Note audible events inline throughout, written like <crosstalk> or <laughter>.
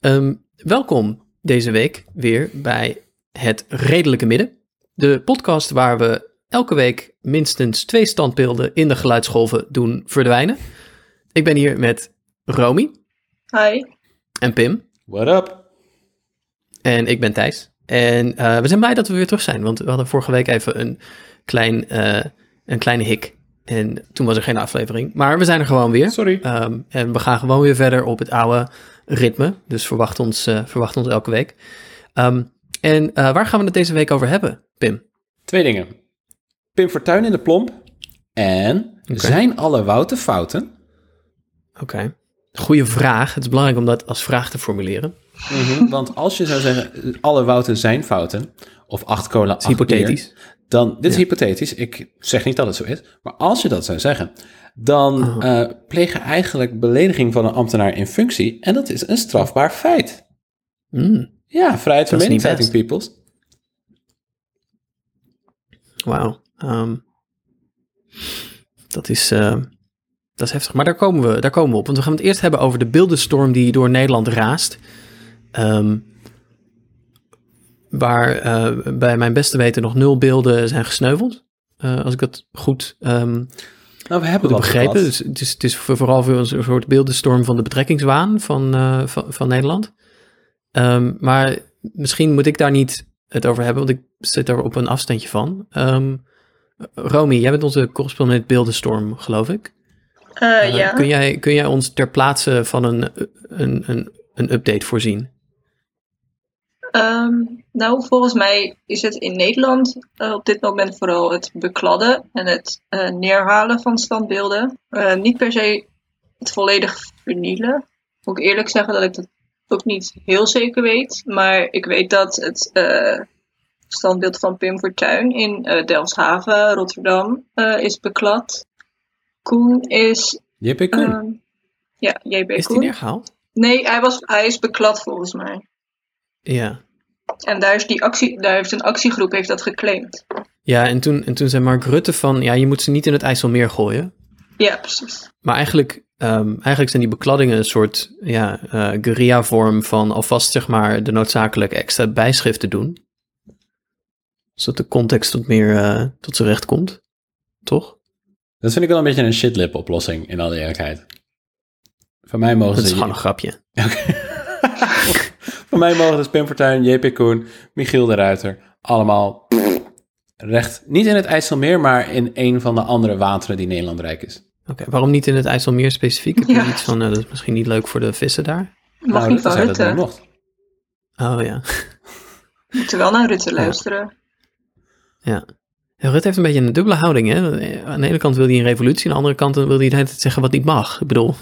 Ehm, welkom deze week weer bij Het Redelijke Midden. De podcast waar we elke week minstens twee standbeelden in de geluidsgolven doen verdwijnen. Ik ben hier met Romy Hi. en Pim. What up? En ik ben Thijs. En eh, we zijn blij dat we weer terug zijn, want we hadden vorige week even een, klein, eh, een kleine hik. En toen was er geen aflevering. Maar we zijn er gewoon weer. Sorry. Ehm, en we gaan gewoon weer verder op het oude ritme. Dus verwacht ons, eh, verwacht ons elke week. Ehm, en eh, waar gaan we het deze week over hebben, Pim? Twee dingen. Pim Fortuyn in de plomp. En zijn alle Wouten fouten? Oké. Goeie vraag. Het is belangrijk om dat als vraag te formuleren. Mhm, Want als je zou zeggen, alle Wouten zijn fouten, of acht is hypothetisch. dan, dit is Ja. hypothetisch, ik zeg niet dat het zo is, maar als je dat zou zeggen, dan Oh. eh, pleeg je eigenlijk belediging van een ambtenaar in functie, en dat is een strafbaar feit. Mm, Ja, vrijheid van meningsuiting, peoples. Wauw. Ehm, dat, is, eh, dat is heftig. Maar daar komen, we, daar komen we op. Want we gaan het eerst hebben over de beeldenstorm die door Nederland raast. Ehm, waar eh, bij mijn beste weten nog nul beelden zijn gesneuveld. Eh, als ik dat goed ehm, Nou, we hebben begrepen. Dus het is, het is voor- vooral voor een soort beeldenstorm van de betrekkingswaan van, eh, van, van Nederland. Ehm, maar misschien moet ik daar niet het over hebben, want ik zit er op een afstandje van. Romy, jij bent onze correspondent beeldenstorm, geloof ik. Eh, Eh, ja. kun, jij, kun jij ons ter plaatse van een, een, een, een update voorzien? Ehm, nou, volgens mij is het in Nederland eh, op dit moment vooral het bekladden en het neerhalen van standbeelden. Niet per se het volledig vernielen. Moet ik eerlijk zeggen dat ik dat ook niet heel zeker weet. Maar ik weet dat het standbeeld van Pim Fortuyn in Delfshaven, Rotterdam, is beklad. Koen is... JP Koen. ehm, ja, JB Is die Koen. neergehaald? Nee, hij, was, hij is beklad volgens mij. Ja. En daar, is die actie, daar heeft een actiegroep heeft dat geclaimd. Ja, en toen, en toen zei Mark Rutte van, ja, je moet ze niet in het IJsselmeer gooien. Ja, precies. Maar eigenlijk, ehm, eigenlijk zijn die bekladdingen een soort ja, eh guerrilla-vorm van alvast zeg maar de noodzakelijke extra bijschrift te doen. Zodat de context wat meer eh, tot zijn recht komt. Toch? Dat vind ik wel een beetje een shitlip oplossing, in alle eerlijkheid. Van mij mogen Dat is ze... gewoon een grapje. <laughs> Van mij mogen dus Pim Fortuyn, JP Koen, Michiel de Ruiter, allemaal recht, niet in het IJsselmeer, maar in een van de andere wateren die Nederland rijk is. Oké, waarom niet in het IJsselmeer specifiek? Heb je Ja. iets van, eh, dat is misschien niet leuk voor de vissen daar? Mag nou, niet van dat Rutte. Oh ja. Moeten wel naar Rutte luisteren. ja. Ja, Rutte heeft een beetje een dubbele houding. Hè? Aan de ene kant wil hij een revolutie, aan de andere kant wil hij tijd zeggen wat niet mag. Ik bedoel,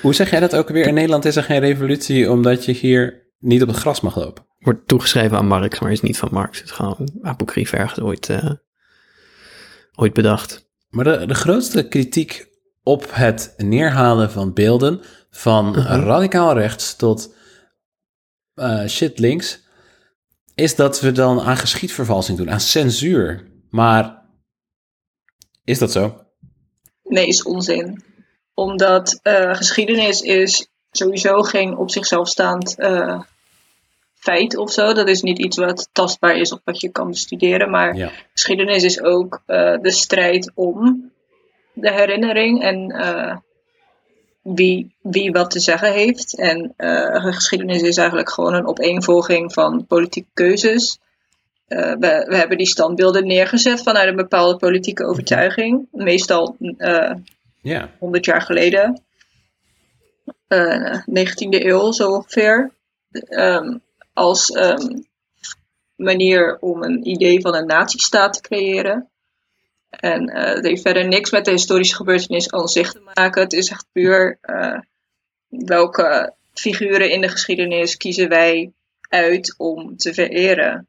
Hoe zeg jij dat ook weer? In Nederland is er geen revolutie omdat je hier niet op het gras mag lopen. wordt toegeschreven aan Marx, maar is niet van Marx. Het is gewoon apocrief ergens ooit, eh, ooit bedacht. Maar de, de grootste kritiek op het neerhalen van beelden van Mhm. radicaal rechts tot eh, shit links, is dat we dan aan geschiedvervalsing doen, aan censuur. Maar is dat zo? Nee, is onzin. Omdat eh, geschiedenis is sowieso geen op zichzelf staand eh, feit of zo. Dat is niet iets wat tastbaar is of wat je kan bestuderen. Maar Ja. geschiedenis is ook eh, de strijd om de herinnering en wie, wie wat te zeggen heeft. En geschiedenis is eigenlijk gewoon een opeenvolging van politieke keuzes. Eh, we, we hebben die standbeelden neergezet vanuit een bepaalde politieke overtuiging. Meestal eh Ja. 100 jaar geleden. Eh 19e eeuw zo ongeveer. Ehm, als ehm, manier om een idee van een nazistaat te creëren. En eh, het heeft verder niks met de historische gebeurtenis aan zich te maken. Het is echt puur eh, welke figuren in de geschiedenis kiezen wij uit om te vereren.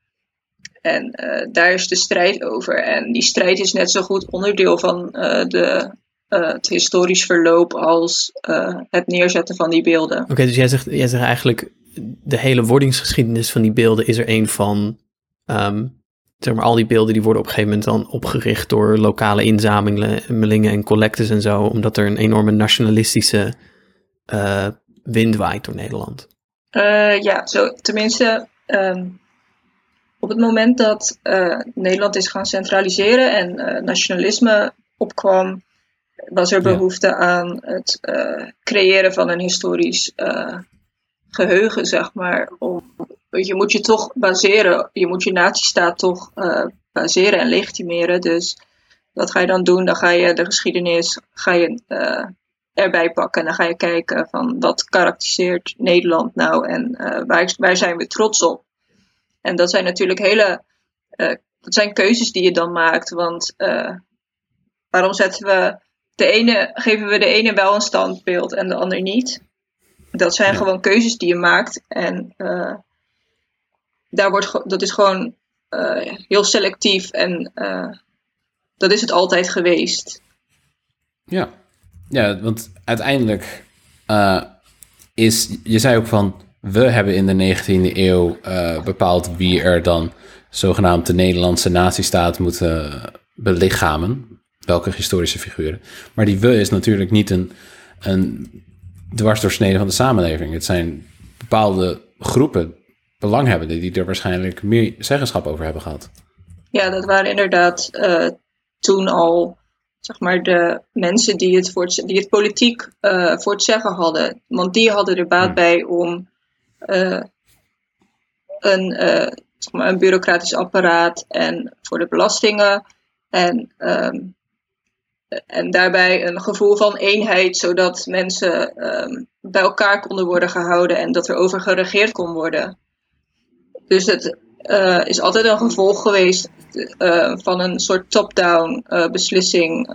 En eh, daar is de strijd over. En die strijd is net zo goed onderdeel van eh, de eh, het historisch verloop als het neerzetten van die beelden. Oké, dus jij zegt, jij zegt eigenlijk, de hele wordingsgeschiedenis van die beelden is er een van, ehm, zeg maar, al die beelden die worden op een gegeven moment dan opgericht door lokale inzamelingen en collectes en zo, omdat er een enorme nationalistische wind waait door Nederland. Ja, zo, tenminste, ehm, op het moment dat eh, Nederland is gaan centraliseren en eh, nationalisme opkwam, was er Ja. behoefte aan het eh, creëren van een historisch eh, geheugen, zeg maar. Om, je moet je toch baseren, je moet je natiestaat toch baseren en legitimeren. Dus wat ga je dan doen? Dan ga je de geschiedenis ga je, erbij pakken en dan ga je kijken van wat karakteriseert Nederland nou en waar, waar zijn we trots op? En dat zijn natuurlijk hele, eh, dat zijn keuzes die je dan maakt, want eh, waarom zetten we de ene, geven we de ene wel een standbeeld en de ander niet? Dat zijn Ja. gewoon keuzes die je maakt en eh, daar wordt, dat is gewoon heel selectief en dat is het altijd geweest. Ja, ja want uiteindelijk is, je zei ook van, we hebben in de 19e eeuw eh, bepaald wie er dan zogenaamd de Nederlandse natiestaat moet eh, belichamen. Welke historische figuren. Maar die we is natuurlijk niet een, een dwarsdoorsnede van de samenleving. Het zijn bepaalde groepen, belanghebbenden, die er waarschijnlijk meer zeggenschap over hebben gehad. Ja, dat waren inderdaad eh, toen al zeg maar, de mensen die het, voor het, die het politiek voor het zeggen hadden. Want die hadden er baat Hmm. bij om eh, een, eh, maar, een bureaucratisch apparaat en voor de belastingen. En, ehm, en daarbij een gevoel van eenheid, zodat mensen ehm, bij elkaar konden worden gehouden en dat er over geregeerd kon worden. Dus het eh, is altijd een gevolg geweest van een soort top-down beslissing,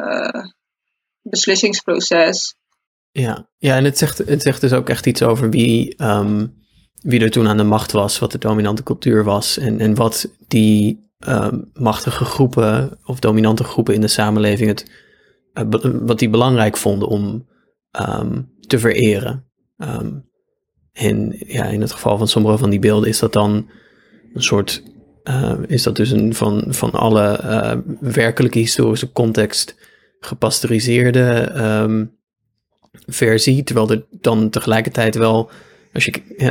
beslissingsproces. Ja, ja en het zegt, het zegt dus ook echt iets over wie, ehm, wie er toen aan de macht was, wat de dominante cultuur was en, en wat die ehm, machtige groepen of dominante groepen in de samenleving het, eh, wat die belangrijk vonden om ehm, te vereren. Ehm, en ja, in het geval van sommige van die beelden is dat dan een soort, eh, is dat dus een van, van alle eh, werkelijke historische context gepasteuriseerde versie, terwijl er dan tegelijkertijd wel,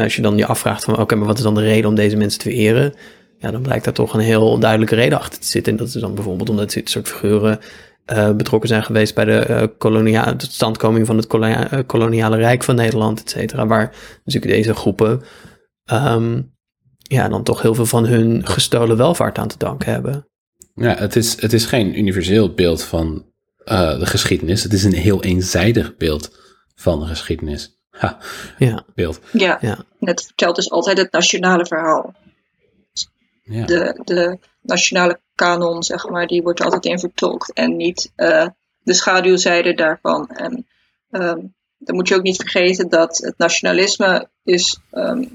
als je, dan je afvraagt van oké, maar wat is dan de reden om deze mensen te vereren? Ja, dan blijkt daar toch een heel duidelijke reden achter te zitten. En dat is dan bijvoorbeeld omdat dit soort figuren eh, betrokken zijn geweest bij de eh kolonia de totstandkoming van het eh, koloniale rijk van Nederland, et cetera. Waar natuurlijk deze groepen ehm, ja, dan toch heel veel van hun gestolen welvaart aan te danken hebben. Ja, het is, het is geen universeel beeld van de geschiedenis. Het is een heel eenzijdig beeld van de geschiedenis. Ha, Ja, beeld. Ja, ja, en het vertelt dus altijd het nationale verhaal. Ja. De, de nationale kanon, zeg maar, die wordt er altijd in vertolkt en niet eh, de schaduwzijde daarvan. En ehm, dan moet je ook niet vergeten dat het nationalisme is ehm,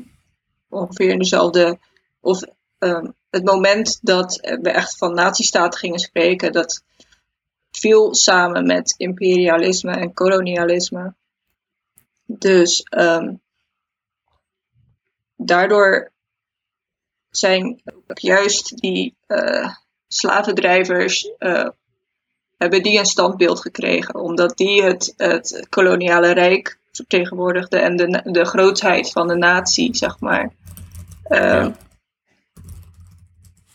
ongeveer in dezelfde. Of ehm, het moment dat we echt van nazistaat gingen spreken, dat viel samen met imperialisme en kolonialisme. Dus ehm, daardoor zijn ook juist die eh, slavendrijvers eh, hebben die een standbeeld gekregen, omdat die het, het koloniale rijk vertegenwoordigden en de, de grootheid van de natie, zeg maar. Eh, Ja.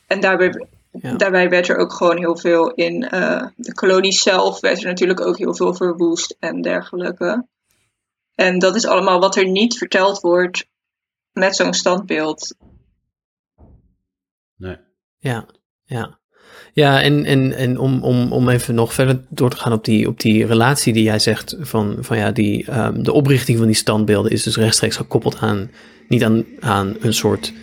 En daarbij, Ja. daarbij werd er ook gewoon heel veel in eh, de kolonie zelf, werd er natuurlijk ook heel veel verwoest en dergelijke. En dat is allemaal wat er niet verteld wordt met zo'n standbeeld. Nee. Ja, ja. Ja, en, en, en om, om, om even nog verder door te gaan op die, op die relatie die jij zegt van, van ja, die, ehm, de oprichting van die standbeelden is dus rechtstreeks gekoppeld aan, niet aan, aan een soort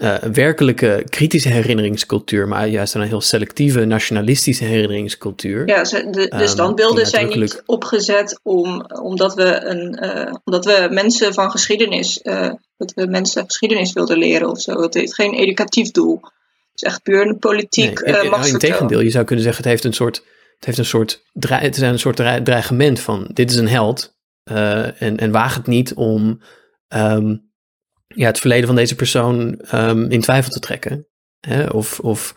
eh, werkelijke kritische herinneringscultuur, maar juist aan een heel selectieve nationalistische herinneringscultuur. Ja, ze, de, de Ehm, standbeelden die zijn niet opgezet om, omdat, we een, eh, omdat we mensen van geschiedenis, eh, dat we mensen geschiedenis wilden leren of zo. Het heeft geen educatief doel. Het is echt puur een politiek Nee, in, machtsvertoon. tegendeel, je zou kunnen zeggen, het heeft een soort het heeft een soort, het is een soort dre- dreigement van dit is een held en, en waag het niet om ehm, ja, het verleden van deze persoon ehm, in twijfel te trekken. Hè? Of, of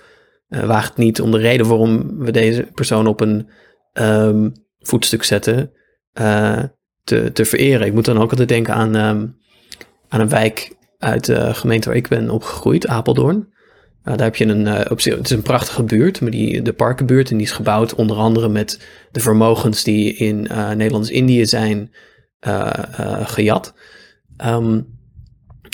eh, waag het niet om de reden waarom we deze persoon op een ehm, voetstuk zetten eh, te, te vereren. Ik moet dan ook altijd denken aan, ehm, aan een wijk uit de gemeente waar ik ben opgegroeid, Apeldoorn. Uh, daar heb je een, uh, op het is een prachtige buurt, maar die, de parkenbuurt, en die is gebouwd onder andere met de vermogens die in uh, Nederlands-Indië zijn gejat. Um,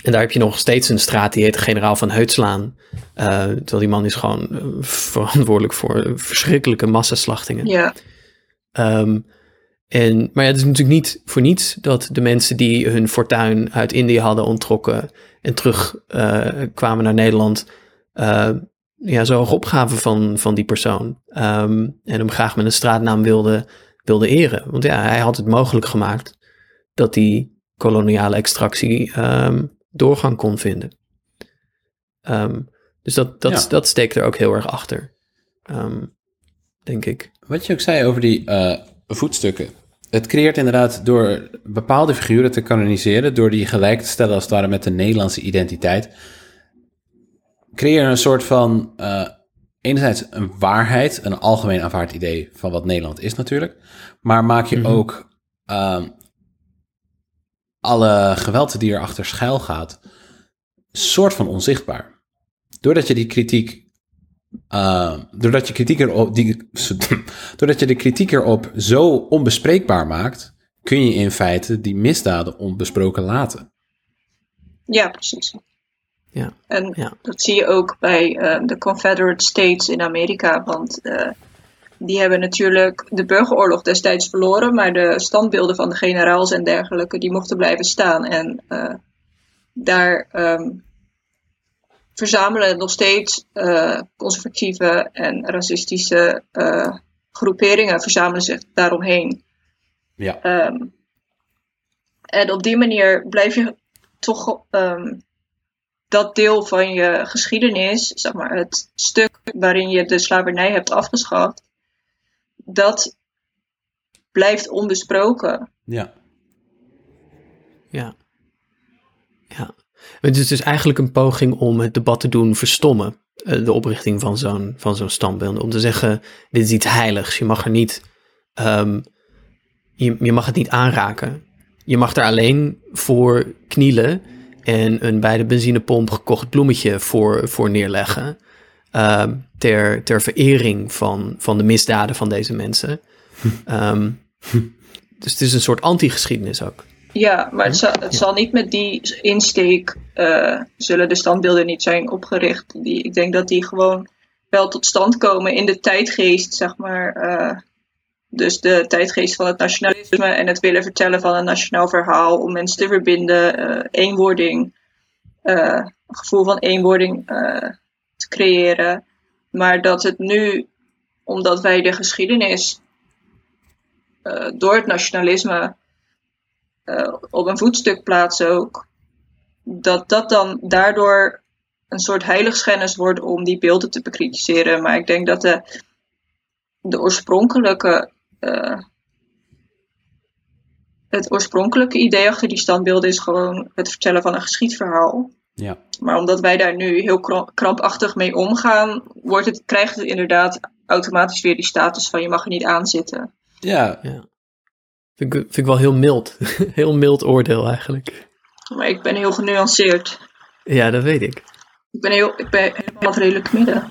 en daar heb je nog steeds een straat die heet Generaal van Heutslaan. terwijl die man is gewoon verantwoordelijk voor verschrikkelijke massaslachtingen. Ja. Um, en, maar ja, het is natuurlijk niet voor niets dat de mensen die hun fortuin uit Indië hadden onttrokken en terug kwamen naar Nederland uh, ja, zo hoog opgaven van, van die persoon. Um, en hem graag met een straatnaam wilde, wilde eren. Want ja, hij had het mogelijk gemaakt dat die koloniale extractie um, doorgang kon vinden. Um, dus dat, dat, ja. dat steekt er ook heel erg achter, denk ik. Wat je ook zei over die uh, voetstukken. Het creëert inderdaad door bepaalde figuren te kanoniseren, door die gelijk te stellen als het ware met de Nederlandse identiteit creëer een soort van, uh, enerzijds een waarheid, een algemeen aanvaard idee van wat Nederland is natuurlijk, maar maak je mm -hmm. ook uh, alle geweld die erachter schuil gaat, soort van onzichtbaar. Doordat je die kritiek, uh, doordat je kritiek erop, die, <laughs> doordat je de kritiek erop zo onbespreekbaar maakt, kun je in feite die misdaden onbesproken laten. Ja, precies. Ja. En ja. dat zie je ook bij uh, de Confederate States in Amerika. Want uh, die hebben natuurlijk de burgeroorlog destijds verloren. Maar de standbeelden van de generaals en dergelijke, die mochten blijven staan. En uh, daar um, verzamelen nog steeds conservatieve en racistische groeperingen verzamelen zich daaromheen. Ja. Um, en op die manier blijf je toch... Um, dat deel van je geschiedenis, zeg maar het stuk waarin je de slavernij hebt afgeschaft, dat blijft onbesproken. Ja. Ja. Ja. Het is dus eigenlijk een poging om het debat te doen verstommen, de oprichting van zo'n, van zo'n standbeeld. Om te zeggen, dit is iets heiligs, je mag er niet, um, je, je mag het niet aanraken. Je mag er alleen voor knielen en een bij de benzinepomp gekocht bloemetje voor, voor neerleggen. Uh, ter, ter verering van, van de misdaden van deze mensen. Um, <laughs> dus het is een soort anti-geschiedenis ook. Ja, maar het, zal, het ja. zal niet met die insteek uh, zullen de standbeelden niet zijn opgericht. Die, ik denk dat die gewoon wel tot stand komen in de tijdgeest, zeg maar. Uh, dus de tijdgeest van het nationalisme en het willen vertellen van een nationaal verhaal om mensen te verbinden, uh, eenwording, uh, een gevoel van eenwording uh, creëren. Maar dat het nu, omdat wij de geschiedenis door het nationalisme op een voetstuk plaatsen ook, dat dat dan daardoor een soort heiligschennis wordt om die beelden te bekritiseren. Maar ik denk dat de, de oorspronkelijke uh, het oorspronkelijke idee achter die standbeelden is gewoon het vertellen van een geschiedverhaal. Ja. Maar omdat wij daar nu heel krampachtig mee omgaan, wordt het, krijgt het inderdaad automatisch weer die status van je mag er niet aan zitten. Ja. ja. Vind, ik, vind ik wel heel mild. <laughs> heel mild oordeel eigenlijk. Maar ik ben heel genuanceerd. Ja, dat weet ik. Ik ben, heel, ik ben helemaal redelijk midden.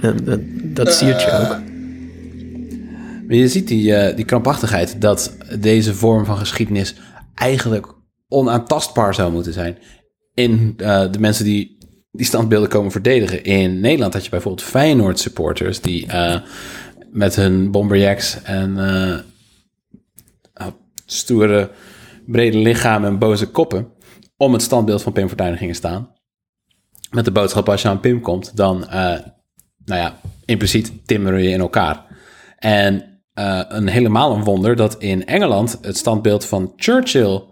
Dat, dat, dat siert je ook. Maar je ziet die, uh, die krampachtigheid dat deze vorm van geschiedenis eigenlijk onaantastbaar zou moeten zijn. In uh, de mensen die die standbeelden komen verdedigen. In Nederland had je bijvoorbeeld Feyenoord supporters die uh, met hun bomberjacks en stoere brede lichamen en boze koppen om het standbeeld van Pim Fortuyn gingen staan. Met de boodschap als je aan Pim komt, dan, nou ja, impliciet timmeren je in elkaar. En een helemaal een wonder dat in Engeland het standbeeld van Churchill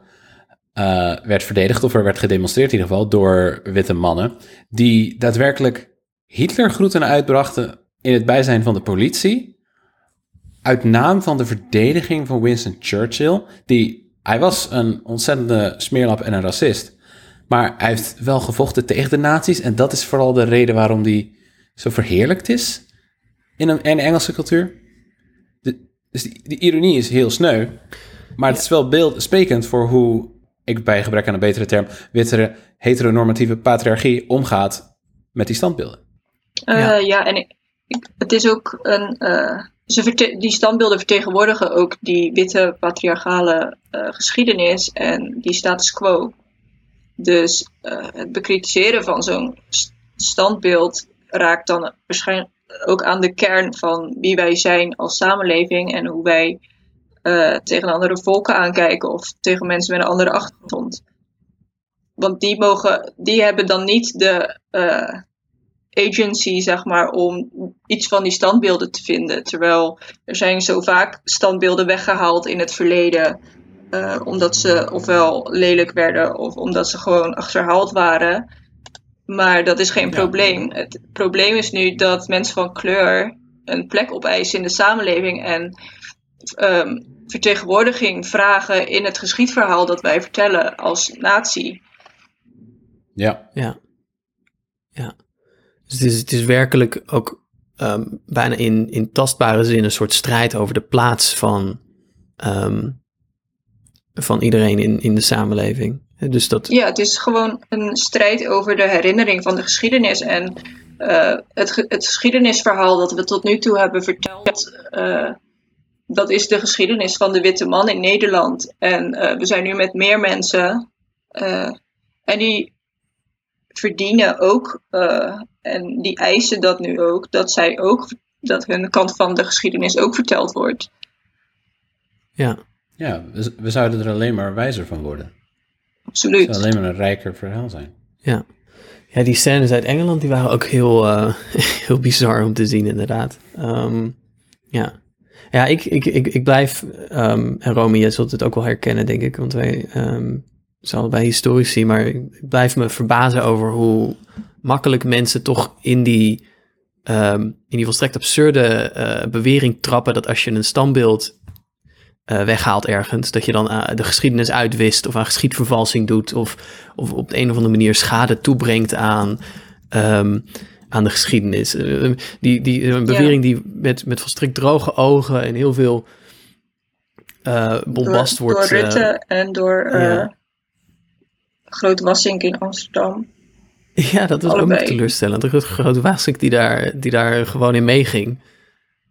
uh, werd verdedigd, of er werd gedemonstreerd in ieder geval, door witte mannen, die daadwerkelijk Hitler groeten uitbrachten in het bijzijn van de politie, uit naam van de verdediging van Winston Churchill, die, hij was een ontzettende smeerlap en een racist, maar hij heeft wel gevochten tegen de nazi's en dat is vooral de reden waarom die zo verheerlijkt is in een, in de Engelse cultuur. De, dus die, die ironie is heel sneu, maar het is wel beeldsprekend voor hoe ik bij gebrek aan een betere term, witte heteronormatieve patriarchie omgaat met die standbeelden. Eh, Ja. ja. en ik, ik- het is ook een. eh, ze verte- die standbeelden vertegenwoordigen ook die witte patriarchale eh, geschiedenis en die status quo. Dus eh, het bekritiseren van zo'n st- standbeeld raakt dan waarschijnlijk ook aan de kern van wie wij zijn als samenleving en hoe wij eh, tegen andere volken aankijken of tegen mensen met een andere achtergrond. Want die, mogen, die hebben dan niet de eh, agency, zeg maar, om iets van die standbeelden te vinden. Terwijl er zijn zo vaak standbeelden weggehaald in het verleden. eh, omdat ze ofwel lelijk werden of omdat ze gewoon achterhaald waren. Maar dat is geen probleem. Het probleem is nu dat mensen van kleur een plek opeisen in de samenleving en ehm, vertegenwoordiging vragen in het geschiedverhaal dat wij vertellen als natie. Ja, Ja. Ja. Dus het is, het is werkelijk ook ehm, bijna in, in tastbare zin een soort strijd over de plaats van, ehm, van iedereen in, in de samenleving. Dus dat, Ja, het is gewoon een strijd over de herinnering van de geschiedenis. En eh, het, het geschiedenisverhaal dat we tot nu toe hebben verteld, eh, dat is de geschiedenis van de witte man in Nederland. En eh, we zijn nu met meer mensen. eh, en die verdienen ook, eh, en die eisen dat nu ook, dat zij ook, dat hun kant van de geschiedenis ook verteld wordt. ja, ja we, we zouden er alleen maar wijzer van worden. Het Absoluut. zou alleen maar een rijker verhaal zijn. ja. Ja, die scènes uit Engeland, die waren ook heel, eh, <laughs> heel bizar om te zien, inderdaad. Ehm, ja. Ja, ik, ik, ik, ik blijf, ehm, en Romy, jij zult het ook wel herkennen, denk ik, want wij ehm zijn allebei historici, maar ik blijf me verbazen over hoe makkelijk mensen toch in die, ehm, in die volstrekt absurde eh, bewering trappen dat als je een standbeeld eh, weghaalt ergens, dat je dan eh, de geschiedenis uitwist of aan geschiedvervalsing doet of, of op de een of andere manier schade toebrengt aan, ehm, aan de geschiedenis. Eh, die, die, een bewering die met, met volstrekt droge ogen en heel veel eh bombast door, wordt. door eh, Rutte en door ja. Groot Wassink in Amsterdam. Ja, dat was ook Allebei. nog teleurstellend. De grote Wasik die daar, die daar gewoon in meeging.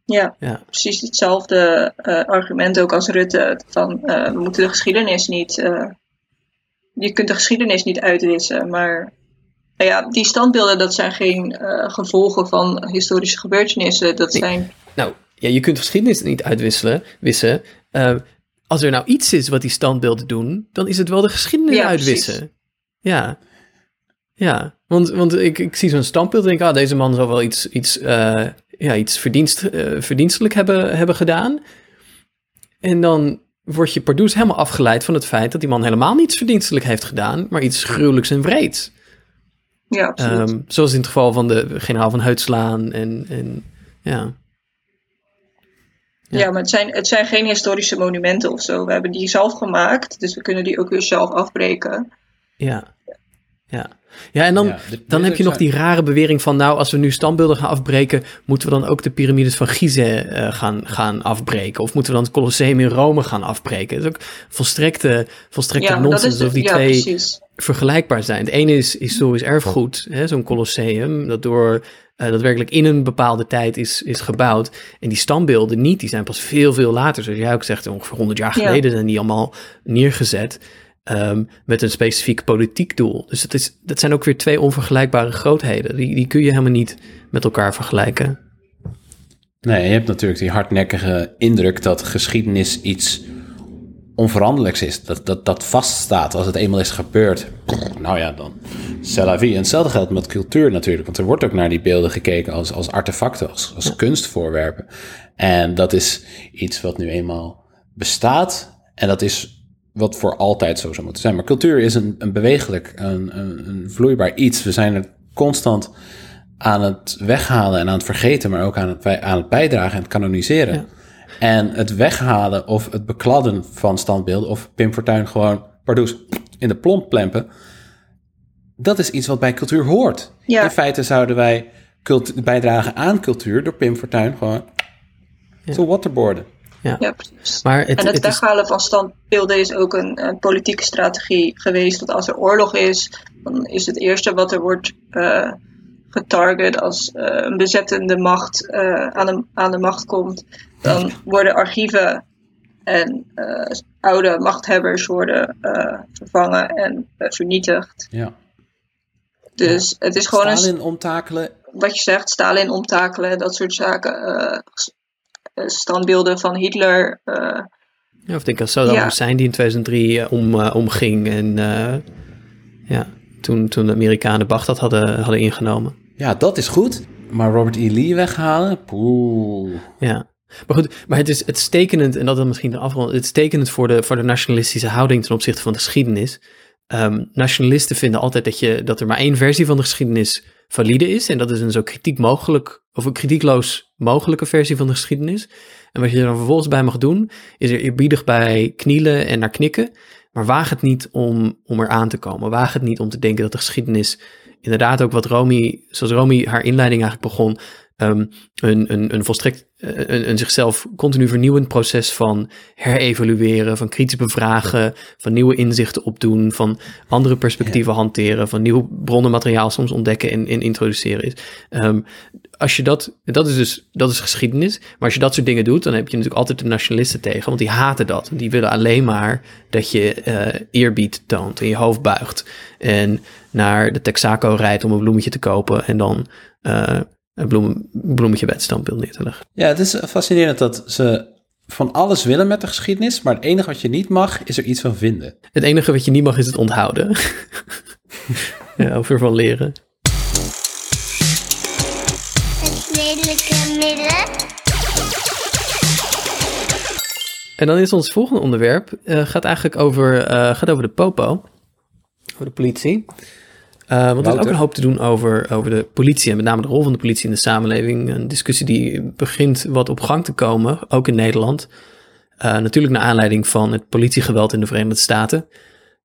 Ja, Ja, precies hetzelfde argument ook als Rutte. Van we moeten de geschiedenis niet. je kunt de geschiedenis niet uitwissen. Maar nou ja, die standbeelden, dat zijn geen eh, gevolgen van historische gebeurtenissen. Dat Nee. zijn. nou, ja, je kunt geschiedenis niet uitwisselen. Wissen. Eh, als er nou iets is wat die standbeelden doen, dan is het wel de geschiedenis Ja, uitwissen. Ja. Ja, want, want ik, ik zie zo'n standbeeld en denk, ah, deze man zal wel iets, iets, eh, ja, iets verdienst, eh, verdienstelijk hebben, hebben gedaan. En dan word je pardoes helemaal afgeleid van het feit dat die man helemaal niets verdienstelijk heeft gedaan, maar iets gruwelijks en wreeds. Ja, absoluut. Ehm, zoals in het geval van de generaal van Heutslaan en, en ja. ja. ja. maar het zijn, het zijn geen historische monumenten of zo. We hebben die zelf gemaakt, dus we kunnen die ook weer zelf afbreken. Ja. Ja. Ja, en dan, Ja, dan heb je nog die rare bewering van, nou, als we nu standbeelden gaan afbreken, moeten we dan ook de piramides van Gizeh eh, gaan, gaan afbreken? Of moeten we dan het Colosseum in Rome gaan afbreken? Dat is ook volstrekte, volstrekte Ja, dat nonsens alsof die ja, twee precies. vergelijkbaar zijn. Het ene is historisch erfgoed, hè, zo'n Colosseum, dat door eh, daadwerkelijk in een bepaalde tijd is, is gebouwd. En die standbeelden niet, die zijn pas veel, veel later, zoals jij ook zegt, ongeveer 100 jaar Ja. geleden zijn die allemaal neergezet. Ehm, met een specifiek politiek doel. Dus dat, is, dat zijn ook weer twee onvergelijkbare grootheden. Die, die kun je helemaal niet met elkaar vergelijken. Nee, je hebt natuurlijk die hardnekkige indruk dat geschiedenis iets onveranderlijks is. Dat, dat, dat vaststaat als het eenmaal is gebeurd. Nou ja, dan c'est la vie. En hetzelfde geldt met cultuur natuurlijk. Want er wordt ook naar die beelden gekeken als, als artefacten, als, als kunstvoorwerpen. En dat is iets wat nu eenmaal bestaat. En dat is wat voor altijd zo zou moeten zijn. Maar cultuur is een, een bewegelijk, een, een, een vloeibaar iets. We zijn er constant aan het weghalen en aan het vergeten, maar ook aan het, aan het bijdragen en het kanoniseren. Ja. En het weghalen of het bekladden van standbeelden... of Pim Fortuyn gewoon, pardoes, in de plomp plempen... dat is iets wat bij cultuur hoort. Ja. In feite zouden wij bijdragen aan cultuur... door Pim Fortuyn gewoon te waterboarden. Ja. Ja, precies. Maar het, en het, het is, weghalen van standbeelden is ook een, een politieke strategie geweest. Want als er oorlog is, dan is het eerste wat er wordt eh, getarget als eh, een bezettende macht eh, aan, de, aan de macht komt. Dan worden archieven en oude machthebbers worden vervangen en vernietigd. Ja. Dus het is gewoon een, Stalin omtakelen. wat je zegt, Stalin omtakelen, dat soort zaken. Eh, standbeelden van Hitler. eh, ja, of denk aan Saddam Ja. Hussein die in 2003 eh, om, omging. En eh, ja, toen, toen de Amerikanen Baghdad hadden, hadden ingenomen. Ja, dat is goed. Maar Robert E. Lee weghalen? Poeh. Ja. Maar goed, maar het is, het is tekenend, en dat dan misschien de afrond, het is tekenend voor de, voor de nationalistische houding ten opzichte van de geschiedenis. Ehm, nationalisten vinden altijd dat, je, dat er maar één versie van de geschiedenis valide is. En dat is een zo kritiek mogelijk, of een kritiekloos mogelijke versie van de geschiedenis. En wat je er dan vervolgens bij mag doen, is er eerbiedig bij knielen en naar knikken. Maar waag het niet om, om er aan te komen. Waag het niet om te denken dat de geschiedenis inderdaad ook wat Romy, zoals Romy haar inleiding eigenlijk begon, ehm, een, een, een volstrekt, eh, een, een zichzelf continu vernieuwend proces van herevalueren, van kritisch bevragen, van nieuwe inzichten opdoen, van andere perspectieven hanteren, van nieuw bronnenmateriaal soms ontdekken en, en introduceren is. Ehm, als je dat, dat is dus, dat is geschiedenis, maar als je dat soort dingen doet, dan heb je natuurlijk altijd de nationalisten tegen, want die haten dat. Die willen alleen maar dat je eh, eerbied toont en je hoofd buigt en naar de Texaco rijdt om een bloemetje te kopen en dan eh, een bloem, bloemetje bij het standbeeld neer te leggen. Ja, het is fascinerend dat ze van alles willen met de geschiedenis, maar het enige wat je niet mag, is er iets van vinden. Het enige wat je niet mag is het onthouden. <laughs> ja, of ervan leren. Het redelijke midden. En dan is ons volgende onderwerp, eh, gaat eigenlijk over, eh, gaat over de popo, over de politie. Eh, want er is ook een hoop te doen over, over de politie en met name de rol van de politie in de samenleving. Een discussie die begint wat op gang te komen, ook in Nederland. Eh, natuurlijk naar aanleiding van het politiegeweld in de Verenigde Staten.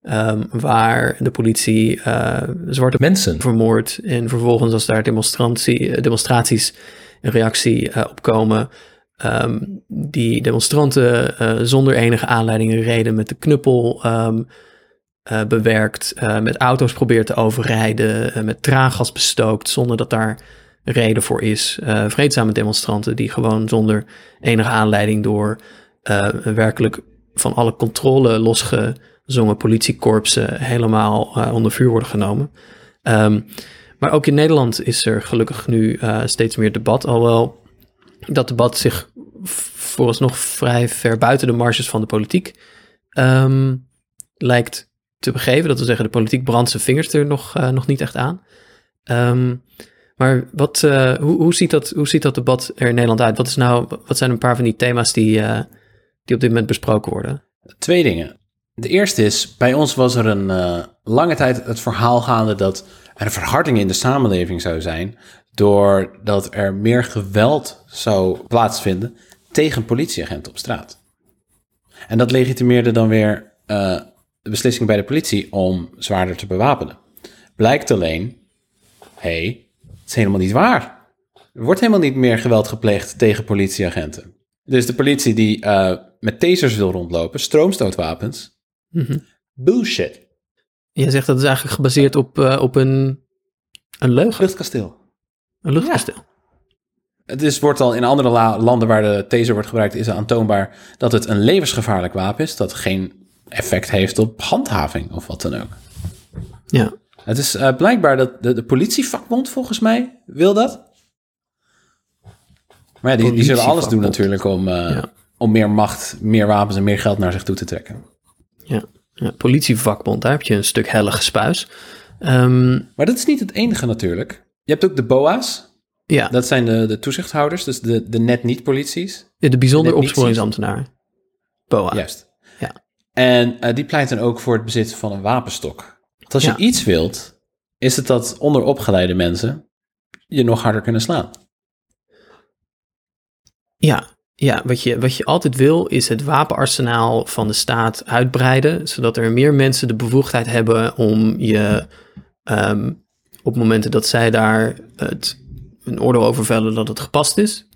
ehm, waar de politie eh, zwarte Mensen. vermoord. En vervolgens als daar demonstratie, demonstraties in reactie op komen. ehm, die demonstranten zonder enige aanleiding en reden met de knuppel ehm, eh, bewerkt. eh, met auto's probeert te overrijden. eh, met traangas bestookt zonder dat daar reden voor is. Vreedzame demonstranten die gewoon zonder enige aanleiding door werkelijk van alle controle losgezongen politiekorpsen helemaal onder vuur worden genomen. Ehm, maar ook in Nederland is er gelukkig nu steeds meer debat. Alhoewel dat debat zich vooralsnog vrij ver buiten de marges van de politiek ehm, lijkt te begeven. Dat wil zeggen, de politiek brandt zijn vingers er nog, eh, nog niet echt aan. Ehm, maar wat, eh, hoe, hoe, ziet dat, hoe ziet dat debat er in Nederland uit? Wat, is nou, wat zijn een paar van die thema's die, eh, die op dit moment besproken worden? Twee dingen. De eerste is, bij ons was er een lange tijd het verhaal gaande dat er een verharding in de samenleving zou zijn, doordat er meer geweld zou plaatsvinden tegen politieagenten op straat. En dat legitimeerde dan weer de beslissing bij de politie om zwaarder te bewapenen. Blijkt alleen, hé, hey, het is helemaal niet waar. Er wordt helemaal niet meer geweld gepleegd tegen politieagenten. Dus de politie die eh, met tasers wil rondlopen, stroomstootwapens, Mhm. bullshit. Je zegt dat is eigenlijk gebaseerd op, eh, op een, een leugen, Luchtkasteel. een luchtkasteel. Het is, wordt al in andere la- landen waar de taser wordt gebruikt, is aantoonbaar dat het een levensgevaarlijk wapen is, dat geen effect heeft op handhaving of wat dan ook. Ja. Het is eh, blijkbaar dat de, de politievakbond volgens mij wil dat. Maar ja, die, die zullen alles doen natuurlijk om, eh, Ja. om meer macht, meer wapens en meer geld naar zich toe te trekken. Ja. ja, politievakbond, daar heb je een stuk helle gespuis. Ehm, Maar dat is niet het enige natuurlijk. Je hebt ook de BOA's. ja, Dat zijn de, de toezichthouders, dus de, de net niet-polities. de bijzonder niet opsporingsambtenaar. BOA. Juist. En eh, die pleiten ook voor het bezit van een wapenstok. Want als je Ja. iets wilt, is het dat onderopgeleide mensen je nog harder kunnen slaan. Ja, Ja, wat je, wat je altijd wil is het wapenarsenaal van de staat uitbreiden, zodat er meer mensen de bevoegdheid hebben om je ehm, op momenten dat zij daar het, een oordeel over vellen dat het gepast is,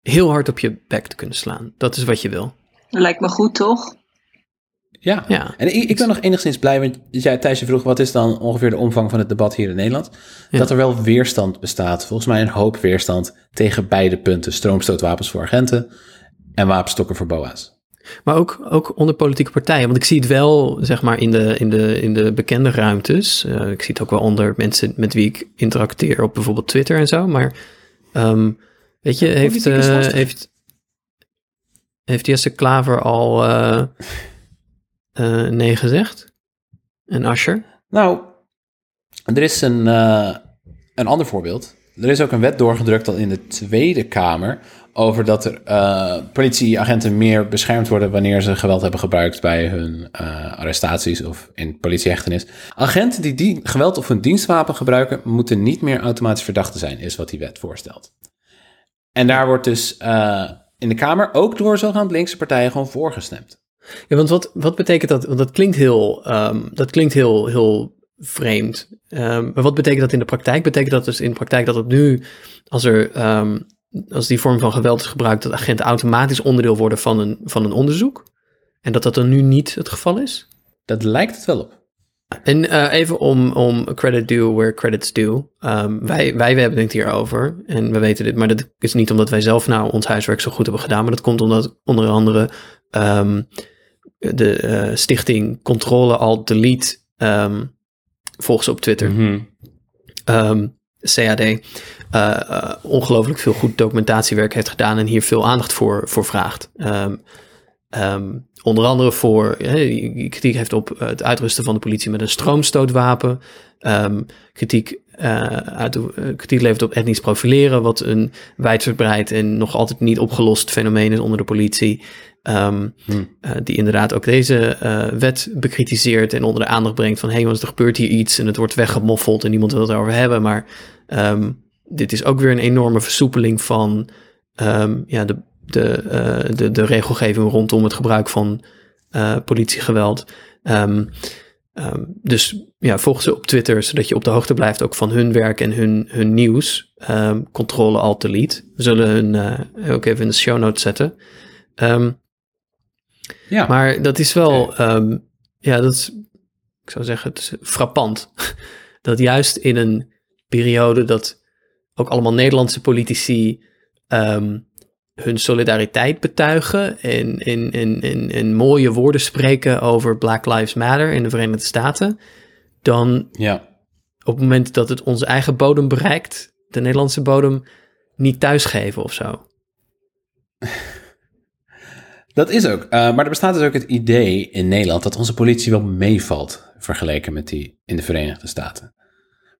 heel hard op je bek te kunnen slaan. Dat is wat je wil. Lijkt me goed, toch? Ja. Ja. En ik, ik ben nog enigszins blij, want jij Thijs je vroeg, wat is dan ongeveer de omvang van het debat hier in Nederland? Ja. Dat er wel weerstand bestaat, volgens mij een hoop weerstand tegen beide punten. Stroomstootwapens voor agenten en wapenstokken voor BOA's. Maar ook, ook onder politieke partijen. Want ik zie het wel, zeg maar, in de, in de, in de bekende ruimtes. Eh, ik zie het ook wel onder mensen met wie ik interacteer op bijvoorbeeld Twitter en zo. Maar ehm, weet je, heeft, eh, heeft, heeft Jesse Klaver al eh, eh, nee gezegd? En Asher? Nou, er is een, eh, een ander voorbeeld. Er is ook een wet doorgedrukt al in de Tweede Kamer over dat er eh, politieagenten meer beschermd worden wanneer ze geweld hebben gebruikt bij hun arrestaties of in politiehechtenis. Agenten die, die geweld of hun dienstwapen gebruiken, moeten niet meer automatisch verdachten zijn, is wat die wet voorstelt. En daar wordt dus in de Kamer ook door zogenaamd linkse partijen gewoon voorgestemd. Ja, want wat, wat betekent dat? Want dat klinkt heel, ehm, dat klinkt heel, heel vreemd. Ehm, maar wat betekent dat in de praktijk? Betekent dat dus in de praktijk dat het nu, als er, ehm, als die vorm van geweld is gebruikt, dat agenten automatisch onderdeel worden van een, van een onderzoek? En dat dat dan nu niet het geval is? Dat lijkt het wel op. En eh, even om, om credit due where credit's due. Ehm, wij, wij hebben het hierover en we weten dit, maar dat is niet omdat wij zelf nou ons huiswerk zo goed hebben gedaan, maar dat komt omdat onder andere de eh, stichting Controle Alt Delete, ehm volgens op Twitter, Mhm. ehm, CAD, eh, eh, ongelooflijk veel goed documentatiewerk heeft gedaan en hier veel aandacht voor, voor vraagt. Ehm, onder andere voor kritiek heeft op het uitrusten van de politie met een stroomstootwapen. Kritiek, uit, kritiek levert op etnisch profileren, wat een wijdverbreid en nog altijd niet opgelost fenomeen is onder de politie. Hmm. eh, die inderdaad ook deze eh, wet bekritiseert en onder de aandacht brengt van hé, hey, er gebeurt hier iets en het wordt weggemoffeld en niemand wil het erover hebben. Maar ehm, dit is ook weer een enorme versoepeling van ehm, ja, de, de, eh, de, de regelgeving rondom het gebruik van eh, politiegeweld. Dus ja, volg ze op Twitter, zodat je op de hoogte blijft ook van hun werk en hun, hun nieuws. Ehm controle alt delete. We zullen hun eh, ook even in de show notes zetten. Ehm, Ja. maar dat is wel, ehm, ja, dat is, ik zou zeggen, het is frappant. <laughs> dat juist in een periode dat ook allemaal Nederlandse politici ehm, hun solidariteit betuigen en, en, en, en, en mooie woorden spreken over Black Lives Matter in de Verenigde Staten, dan Ja. op het moment dat het onze eigen bodem bereikt, de Nederlandse bodem, niet thuisgeven of zo. Dat is ook. Eh, maar er bestaat dus ook het idee in Nederland dat onze politie wel meevalt vergeleken met die in de Verenigde Staten.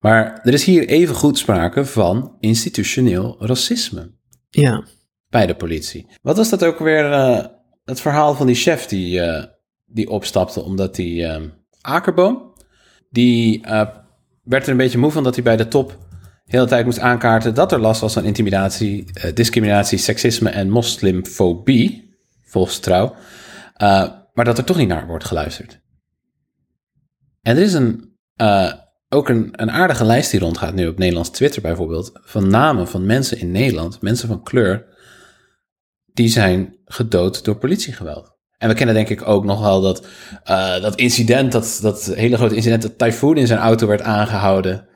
Maar er is hier even goed sprake van institutioneel racisme Ja, bij de politie. Wat was dat ook weer, eh, het verhaal van die chef die, eh, die opstapte omdat die eh, Akerboom, die werd er een beetje moe van dat hij bij de top de hele tijd moest aankaarten dat er last was van intimidatie, discriminatie, seksisme en moslimfobie, volgens trouw, eh, maar dat er toch niet naar wordt geluisterd. En er is een, eh, ook een, een aardige lijst die rondgaat nu op Nederlands Twitter bijvoorbeeld, van namen van mensen in Nederland, mensen van kleur, die zijn gedood door politiegeweld. En we kennen denk ik ook nog wel dat, eh, dat incident, dat, dat hele grote incident, dat Typhoon in zijn auto werd aangehouden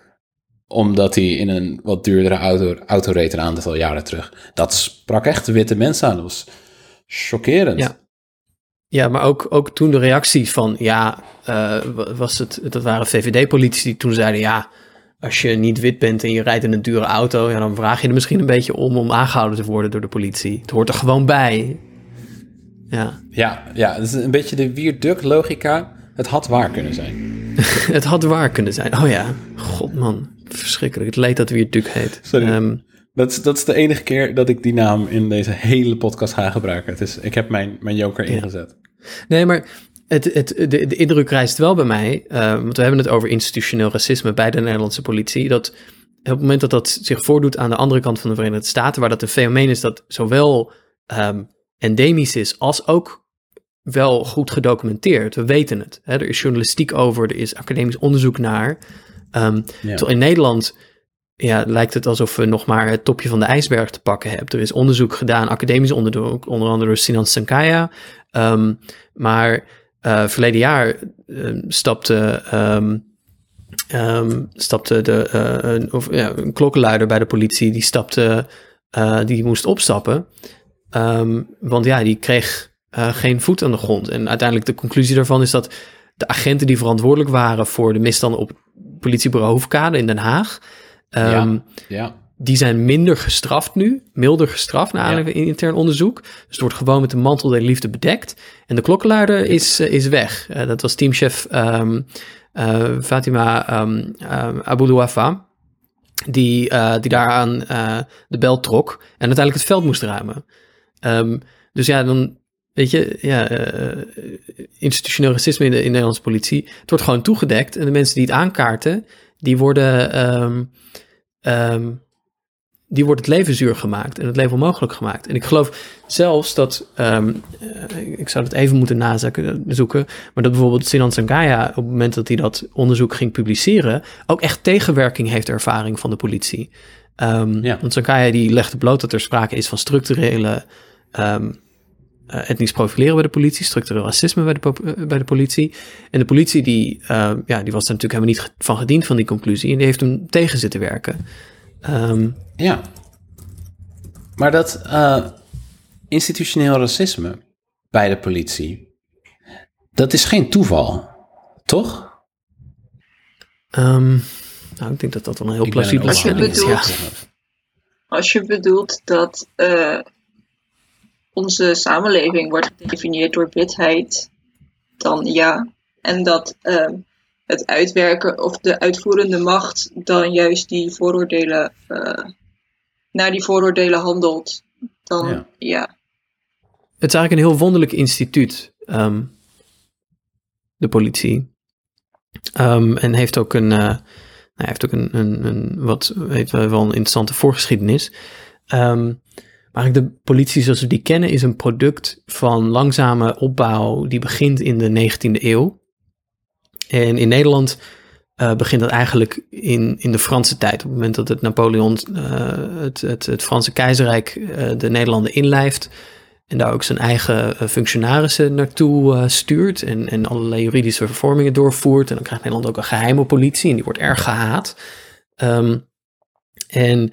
omdat hij in een wat duurdere auto, auto reed een aantal jaren terug. Dat sprak echt witte mensen aan. Dat was chockerend. Ja. Ja, maar ook, ook toen de reactie van, ja, eh, wa- was het, dat waren VVD-politici die toen zeiden, ja, als je niet wit bent en je rijdt in een dure auto, ja, dan vraag je er misschien een beetje om om aangehouden te worden door de politie. Het hoort er gewoon bij. Ja, Ja, ja, dat is een beetje de wierduk logica. Het had waar kunnen zijn. <laughs> het had waar kunnen zijn. Oh ja, god man, verschrikkelijk. Het leed dat weer Duk heet. Sorry. Ehm, Dat is, dat is de enige keer dat ik die naam in deze hele podcast ga gebruiken. Het is, ik heb mijn, mijn joker ingezet. Nee, maar het, het, de, de indruk rijst wel bij mij, eh, want we hebben het over institutioneel racisme bij de Nederlandse politie, dat op het moment dat dat zich voordoet aan de andere kant van de Verenigde Staten, waar dat een fenomeen is dat zowel ehm, endemisch is, als ook wel goed gedocumenteerd. We weten het. Hè? Er is journalistiek over, er is academisch onderzoek naar. Ja. Terwijl in Nederland ja, lijkt het alsof we nog maar het topje van de ijsberg te pakken hebben. Er is onderzoek gedaan, academisch onderzoek, onder andere door Sinan Sankaya. Ehm, maar eh, verleden jaar ehm, stapte, ehm, stapte de, eh, een, of, ja, een klokkenluider bij de politie, die, stapte, eh, die moest opstappen. Want ja, die kreeg geen voet aan de grond. En uiteindelijk de conclusie daarvan is dat de agenten die verantwoordelijk waren voor de misstanden op politiebureau Hoefkade in Den Haag, ehm, Ja. Ja. die zijn minder gestraft nu, milder gestraft na aanleiding van intern onderzoek. Dus het wordt gewoon met de mantel der liefde bedekt. En de klokkenluider is, eh, is weg. Eh, dat was teamchef ehm, eh, Fatima ehm um, Aboulouafa, die, die daaraan de bel trok en uiteindelijk het veld moest ruimen. Ehm, dus ja, dan weet je, ja, institutioneel racisme in de, in de Nederlandse politie, het wordt gewoon toegedekt en de mensen die het aankaarten, die worden... ehm, ehm, die wordt het leven zuur gemaakt en het leven onmogelijk gemaakt. En ik geloof zelfs dat, ehm, eh, ik zou het even moeten nazoeken, zoeken, maar dat bijvoorbeeld Sinan Sangaya op het moment dat hij dat onderzoek ging publiceren, ook echt tegenwerking heeft ervaring van de politie. Ja. Want Sangaya die legde bloot dat er sprake is van structurele eh, etnisch profileren bij de politie, structureel racisme bij de, eh, bij de politie. En de politie die, ehm, ja, die was er natuurlijk helemaal niet van gediend van die conclusie en die heeft hem tegen zitten werken. Ehm, Ja. Maar dat eh, institutioneel racisme bij de politie, dat is geen toeval, toch? Ehm, nou, ik denk dat dat wel een heel plausibele stelling is. Als je bedoelt dat eh, onze samenleving wordt gedefinieerd door witheid, dan ja. En dat ehm, het uitwerken of de uitvoerende macht dan juist die vooroordelen eh, naar die vooroordelen handelt, dan Ja. ja. Het is eigenlijk een heel wonderlijk instituut, ehm, de politie. Ehm, en heeft ook een, eh, nou, heeft ook een, een, een wat weet wel, wel een interessante voorgeschiedenis. Ehm, maar de politie zoals we die kennen is een product van langzame opbouw die begint in de 19e eeuw. En in Nederland eh, begint dat eigenlijk in, in de Franse tijd. Op het moment dat het Napoleon, eh, het, het, het Franse keizerrijk, eh, de Nederlanden inlijft. En daar ook zijn eigen functionarissen naartoe stuurt. En, en allerlei juridische vervormingen doorvoert. En dan krijgt Nederland ook een geheime politie. En die wordt erg gehaat. Ehm, en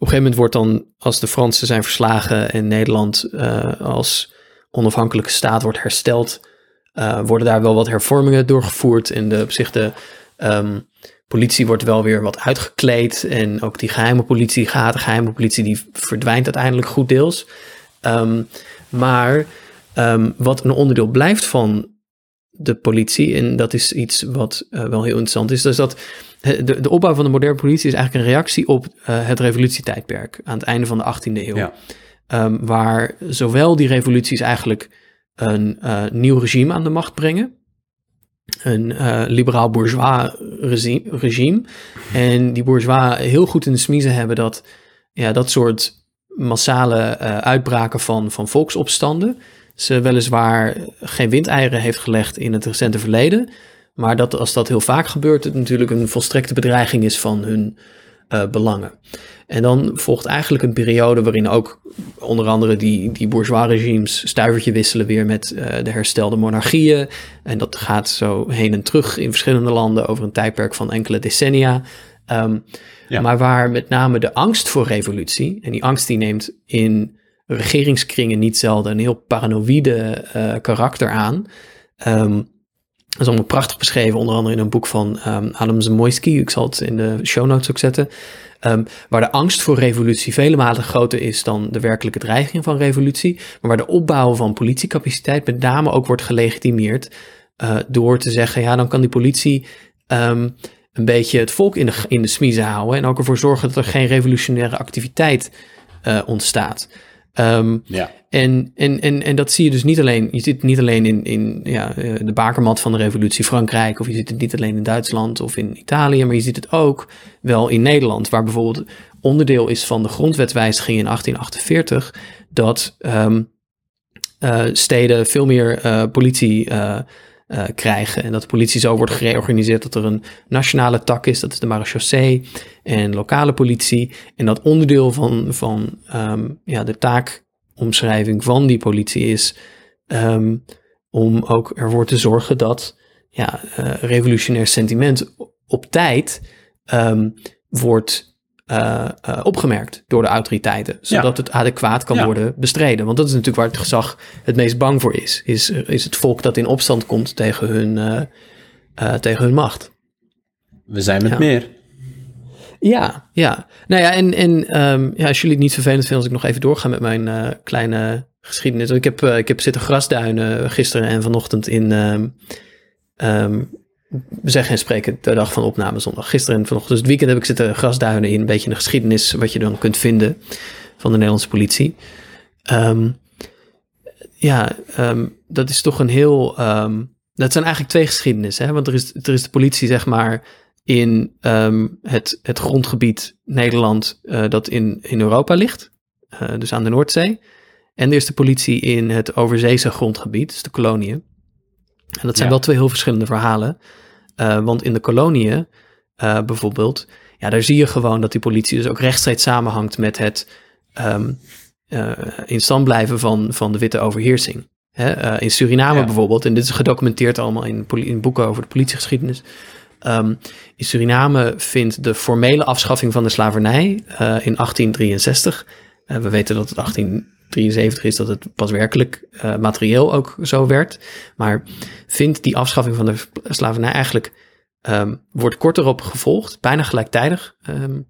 een gegeven moment wordt dan, als de Fransen zijn verslagen en Nederland eh, als onafhankelijke staat wordt hersteld, eh, worden daar wel wat hervormingen doorgevoerd. En de, op zich de ehm, politie wordt wel weer wat uitgekleed. En ook die geheime politie, gehate geheime politie, die verdwijnt uiteindelijk goed deels. Ehm, maar ehm, wat een onderdeel blijft van de politie, en dat is iets wat eh, wel heel interessant is, is dat de, de opbouw van de moderne politie is eigenlijk een reactie op eh, het revolutietijdperk aan het einde van de 18e eeuw. Ja. Ehm, waar zowel die revoluties eigenlijk een eh, nieuw regime aan de macht brengen, een liberaal-bourgeois regi- regime, en die bourgeois heel goed in de smiezen hebben dat ja, dat soort massale uitbraken van, van volksopstanden ze weliswaar geen windeieren heeft gelegd in het recente verleden, maar dat als dat heel vaak gebeurt, het natuurlijk een volstrekte bedreiging is van hun eh, belangen. En dan volgt eigenlijk een periode waarin ook onder andere die, die bourgeois regimes stuivertje wisselen weer met eh, de herstelde monarchieën. En dat gaat zo heen en terug in verschillende landen over een tijdperk van enkele decennia. Ehm, Ja. Maar waar met name de angst voor revolutie, en die angst die neemt in regeringskringen niet zelden een heel paranoïde eh, karakter aan. Ehm, dat is allemaal prachtig beschreven, onder andere in een boek van ehm, Adam Zamoyski. Ik zal het in de show notes ook zetten. Ehm, waar de angst voor revolutie vele malen groter is dan de werkelijke dreiging van revolutie. Maar waar de opbouw van politiecapaciteit met name ook wordt gelegitimeerd. eh, door te zeggen, ja, dan kan die politie een beetje het volk in de, in de smiezen houden. En ook ervoor zorgen dat er geen revolutionaire activiteit eh, ontstaat. Ehm, Ja. en, en, en, en dat zie je dus niet alleen, je ziet het niet alleen in, in ja, eh, de bakermat van de revolutie Frankrijk, of je ziet het niet alleen in Duitsland of in Italië, maar je ziet het ook wel in Nederland, waar bijvoorbeeld onderdeel is van de grondwetwijziging in 1848, dat ehm, eh, steden veel meer eh, politie eh, eh, krijgen. En dat de politie zo wordt gereorganiseerd dat er een nationale tak is, dat is de marechaussee en lokale politie. En dat onderdeel van, van ehm, ja, de taakomschrijving van die politie is ehm, om ook ervoor te zorgen dat ja, eh, revolutionair sentiment op tijd ehm, wordt eh, eh, opgemerkt door de autoriteiten, zodat het adequaat kan Ja. worden bestreden. Want dat is natuurlijk waar het gezag het meest bang voor is, is, is het volk dat in opstand komt tegen hun, eh, tegen hun macht. We zijn met Ja. meer. Ja, ja. Nou ja, en, en ehm, ja, als jullie het niet vervelend vinden als ik nog even doorga met mijn kleine geschiedenis. Ik heb, ik heb zitten grasduinen gisteren en vanochtend in, ehm, ehm, we zeggen en spreken, de dag van opname zondag. Gisteren en vanochtend, dus het weekend heb ik zitten grasduinen in een beetje de geschiedenis wat je dan kunt vinden van de Nederlandse politie. Ehm, ja, ehm, dat is toch een heel, ehm, dat zijn eigenlijk twee geschiedenissen. Hè? Want er is, er is de politie, zeg maar, in het, het grondgebied Nederland eh, dat in, in Europa ligt, eh, dus aan de Noordzee. En er is de politie in het overzeese grondgebied, dus de koloniën. En dat zijn Ja. wel twee heel verschillende verhalen. Eh, want in de koloniën eh, bijvoorbeeld, ja, daar zie je gewoon dat die politie dus ook rechtstreeks samenhangt met het eh, in stand blijven van, van de witte overheersing. Hè, in Suriname Ja. bijvoorbeeld, en dit is gedocumenteerd allemaal in, in boeken over de politiegeschiedenis. Ehm, in Suriname vindt de formele afschaffing van de slavernij in 1863. Eh, we weten dat het 1873 is, dat het pas werkelijk eh, materieel ook zo werd. Maar vindt die afschaffing van de slavernij eigenlijk, ehm, wordt kort erop gevolgd, bijna gelijktijdig, ehm,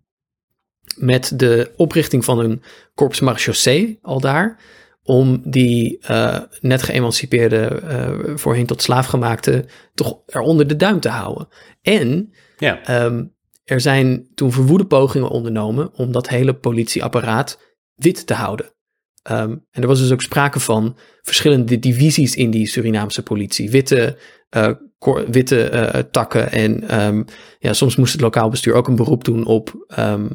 met de oprichting van een corps marechaussee al daar, om die eh, net geëmancipeerde, eh, voorheen tot slaafgemaakte, toch eronder de duim te houden. En Ja. Ehm, er zijn toen verwoede pogingen ondernomen om dat hele politieapparaat wit te houden. Ehm, en er was dus ook sprake van verschillende divisies in die Surinaamse politie. Witte, eh, witte eh, takken. En ehm, ja, soms moest het lokaal bestuur ook een beroep doen op ehm,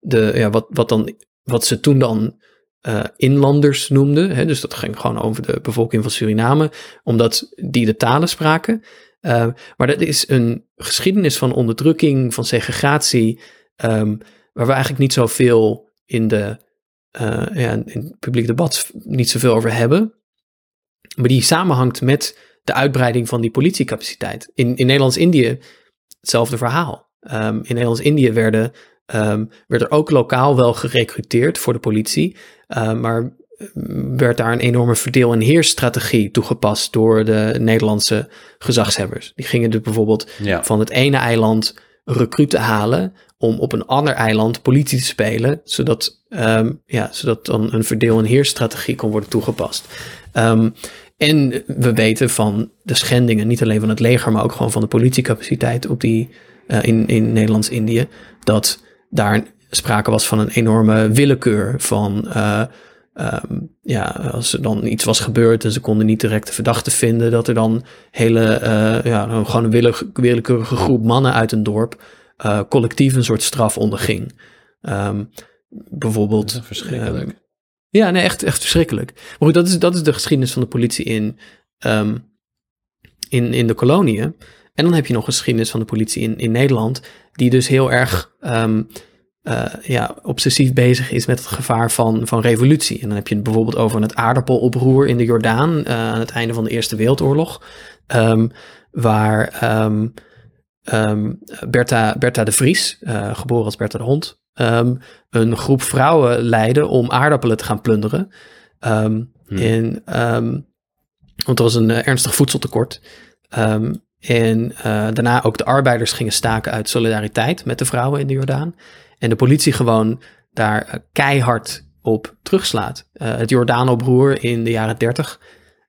de, ja, wat, wat, dan, wat ze toen dan eh, inlanders noemden. Hè? Dus dat ging gewoon over de bevolking van Suriname, omdat die de talen spraken. Maar dat is een geschiedenis van onderdrukking, van segregatie, waar we eigenlijk niet zoveel in, de, ja, in het publiek debat niet zoveel over hebben. Maar die samenhangt met de uitbreiding van die politiecapaciteit. In, in Nederlands-Indië hetzelfde verhaal. Um, in Nederlands-Indië werden, um, werd er ook lokaal wel gerecruiteerd voor de politie, uh, maar werd daar een enorme verdeel- en heersstrategie toegepast door de Nederlandse gezagshebbers. Die gingen dus bijvoorbeeld Ja. van het ene eiland recruten halen om op een ander eiland politie te spelen, zodat, um, ja, zodat dan een verdeel- en heersstrategie kon worden toegepast. Um, en we weten van de schendingen, niet alleen van het leger, maar ook gewoon van de politiecapaciteit op die, uh, in, in Nederlands-Indië, dat daar sprake was van een enorme willekeur van uh, Um, ja, als er dan iets was gebeurd en ze konden niet direct de verdachte vinden, dat er dan hele, uh, ja, gewoon een wille, willekeurige groep mannen uit een dorp uh, collectief een soort straf onderging. Um, bijvoorbeeld. verschrikkelijk. Um, ja, nee, echt, echt verschrikkelijk. Maar goed, dat is, dat is de geschiedenis van de politie in, in, in de koloniën. En dan heb je nog een geschiedenis van de politie in, in Nederland, die dus heel erg um, uh, ja, obsessief bezig is met het gevaar van, van revolutie. En dan heb je het bijvoorbeeld over het aardappeloproer in de Jordaan uh, aan het einde van de Eerste Wereldoorlog. Um, waar um, um, Bertha, Bertha de Vries, uh, geboren als Bertha de Hond, een groep vrouwen leidde om aardappelen te gaan plunderen. Hmm. En, want er was een uh, ernstig voedseltekort. en uh, daarna ook de arbeiders gingen staken uit solidariteit met de vrouwen in de Jordaan. En de politie gewoon daar keihard op terugslaat. Het Jordaanoproer in de jaren 30,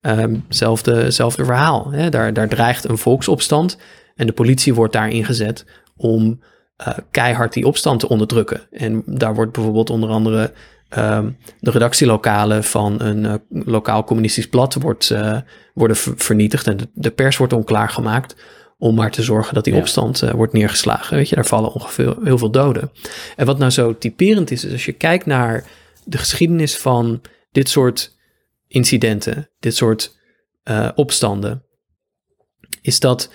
um, zelfde, zelfde verhaal. Hè? Daar, daar dreigt een volksopstand en de politie wordt daar ingezet om uh, keihard die opstand te onderdrukken. En daar wordt bijvoorbeeld onder andere ehm, de redactielokalen van een uh, lokaal communistisch blad wordt, uh, worden vernietigd en de, de, pers wordt onklaargemaakt om maar te zorgen dat die ja. opstand wordt neergeslagen. Weet je, daar vallen ongeveer heel veel doden. En wat nou zo typerend is, is als je kijkt naar de geschiedenis van dit soort incidenten, dit soort opstanden, is dat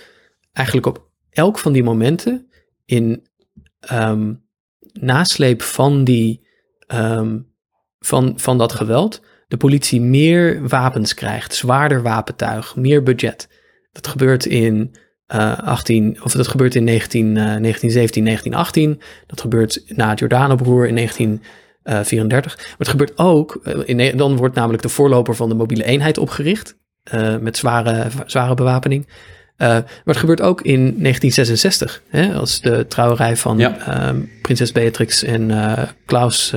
eigenlijk op elk van die momenten in um, nasleep van, die, um, van, van dat geweld de politie meer wapens krijgt, zwaarder wapentuig, meer budget. Dat gebeurt in uh, 18, of dat gebeurt in 19, uh, 1917, 1918. Dat gebeurt na het Jordanoproer in 1934. Maar het gebeurt ook, in, dan wordt namelijk de voorloper van de mobiele eenheid opgericht. Met zware, zware bewapening. Uh, maar het gebeurt ook in 1966, hè, als de trouwerij van ja. uh, prinses Beatrix en uh, Klaus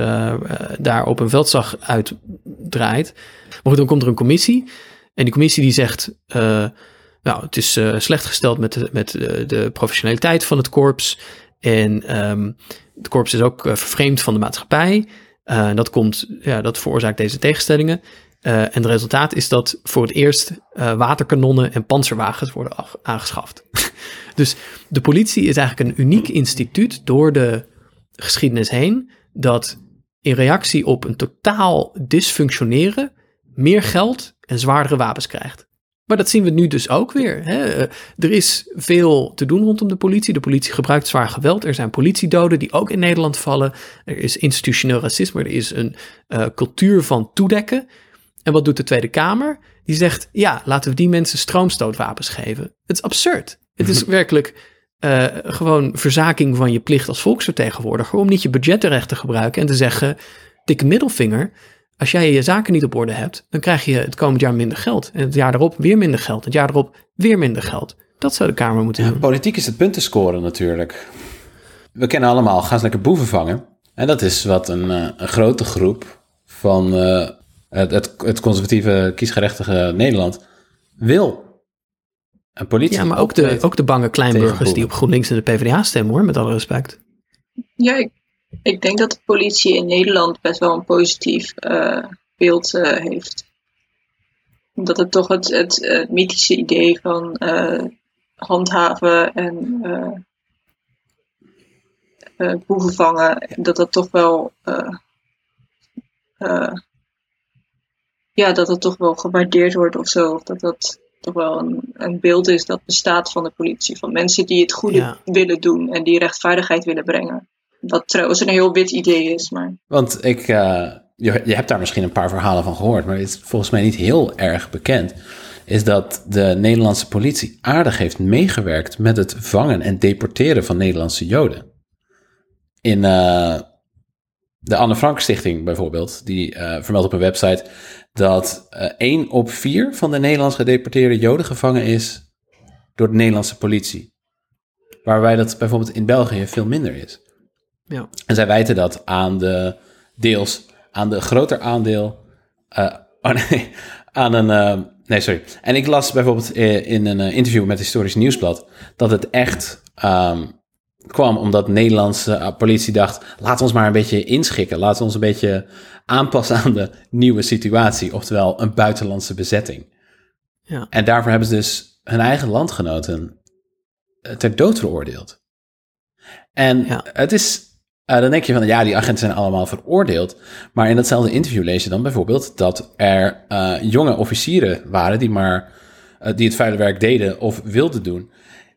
daar op een veldslag uitdraait. Maar goed, dan komt er een commissie. En die commissie die zegt, nou, het is slecht gesteld met, de, met de professionaliteit van het korps. En um, het korps is ook vervreemd van de maatschappij. dat, komt, ja, dat veroorzaakt deze tegenstellingen. Uh, en het resultaat is dat voor het eerst uh, waterkanonnen en panzerwagens worden aangeschaft. <laughs> dus de politie is eigenlijk een uniek instituut door de geschiedenis heen, dat in reactie op een totaal dysfunctioneren meer geld en zwaardere wapens krijgt. Maar dat zien we nu dus ook weer. Hè? Er is veel te doen rondom de politie. De politie gebruikt zwaar geweld. Er zijn politiedoden die ook in Nederland vallen. Er is institutioneel racisme. Er is een cultuur van toedekken. En wat doet de Tweede Kamer? Die zegt, ja, laten we die mensen stroomstootwapens geven. Het is absurd. Het is <laughs> werkelijk uh, gewoon verzaking van je plicht als volksvertegenwoordiger om niet je budgetrecht te gebruiken en te zeggen, dikke middelvinger, als jij je zaken niet op orde hebt, dan krijg je het komend jaar minder geld. En het jaar erop weer minder geld. Het jaar erop weer minder geld. Dat zou de Kamer moeten ja, doen. Politiek is het punten scoren natuurlijk. We kennen allemaal, gaan ze lekker boeven vangen. En dat is wat een, uh, een grote groep van uh, het, het, het conservatieve, kiesgerechtige Nederland wil. Een politie. Ja, maar ook de, ook de bange kleinburgers die op GroenLinks en de PvdA stemmen hoor, met alle respect. Ja, ik, ik denk dat de politie in Nederland best wel een positief uh, beeld uh, heeft. Omdat het toch het, het, het mythische idee van uh, handhaven en boeven vangen, dat dat toch wel ja, dat het toch wel gewaardeerd wordt of zo. Of dat dat toch wel een, een beeld is dat bestaat van de politie. Van mensen die het goede ja. willen doen en die rechtvaardigheid willen brengen. Wat trouwens een heel wit idee is. Maar... Want ik, uh, je, je hebt daar misschien een paar verhalen van gehoord, maar het is volgens mij niet heel erg bekend. Is dat de Nederlandse politie aardig heeft meegewerkt met het vangen en deporteren van Nederlandse Joden. In uh, de Anne Frank Stichting bijvoorbeeld, die uh, vermeldt op een website dat uh, 1 op 4 van de Nederlands gedeporteerde Joden gevangen is door de Nederlandse politie. Waarbij dat bijvoorbeeld in België veel minder is. Ja. En zij wijten dat aan de deels aan de groter aandeel. Uh, oh nee, <laughs> aan een. Uh, nee, sorry. En ik las bijvoorbeeld in een interview met het Historisch Nieuwsblad dat het echt um, kwam omdat de Nederlandse politie dacht: laten we ons maar een beetje inschikken. Laten we ons een beetje aanpassen aan de nieuwe situatie, oftewel een buitenlandse bezetting. Ja. En daarvoor hebben ze dus hun eigen landgenoten ter dood veroordeeld. En Ja. het is, uh, dan denk je van ja, die agenten zijn allemaal veroordeeld. Maar in datzelfde interview lees je dan bijvoorbeeld dat er uh, jonge officieren waren die maar uh, die het vuile werk deden of wilden doen,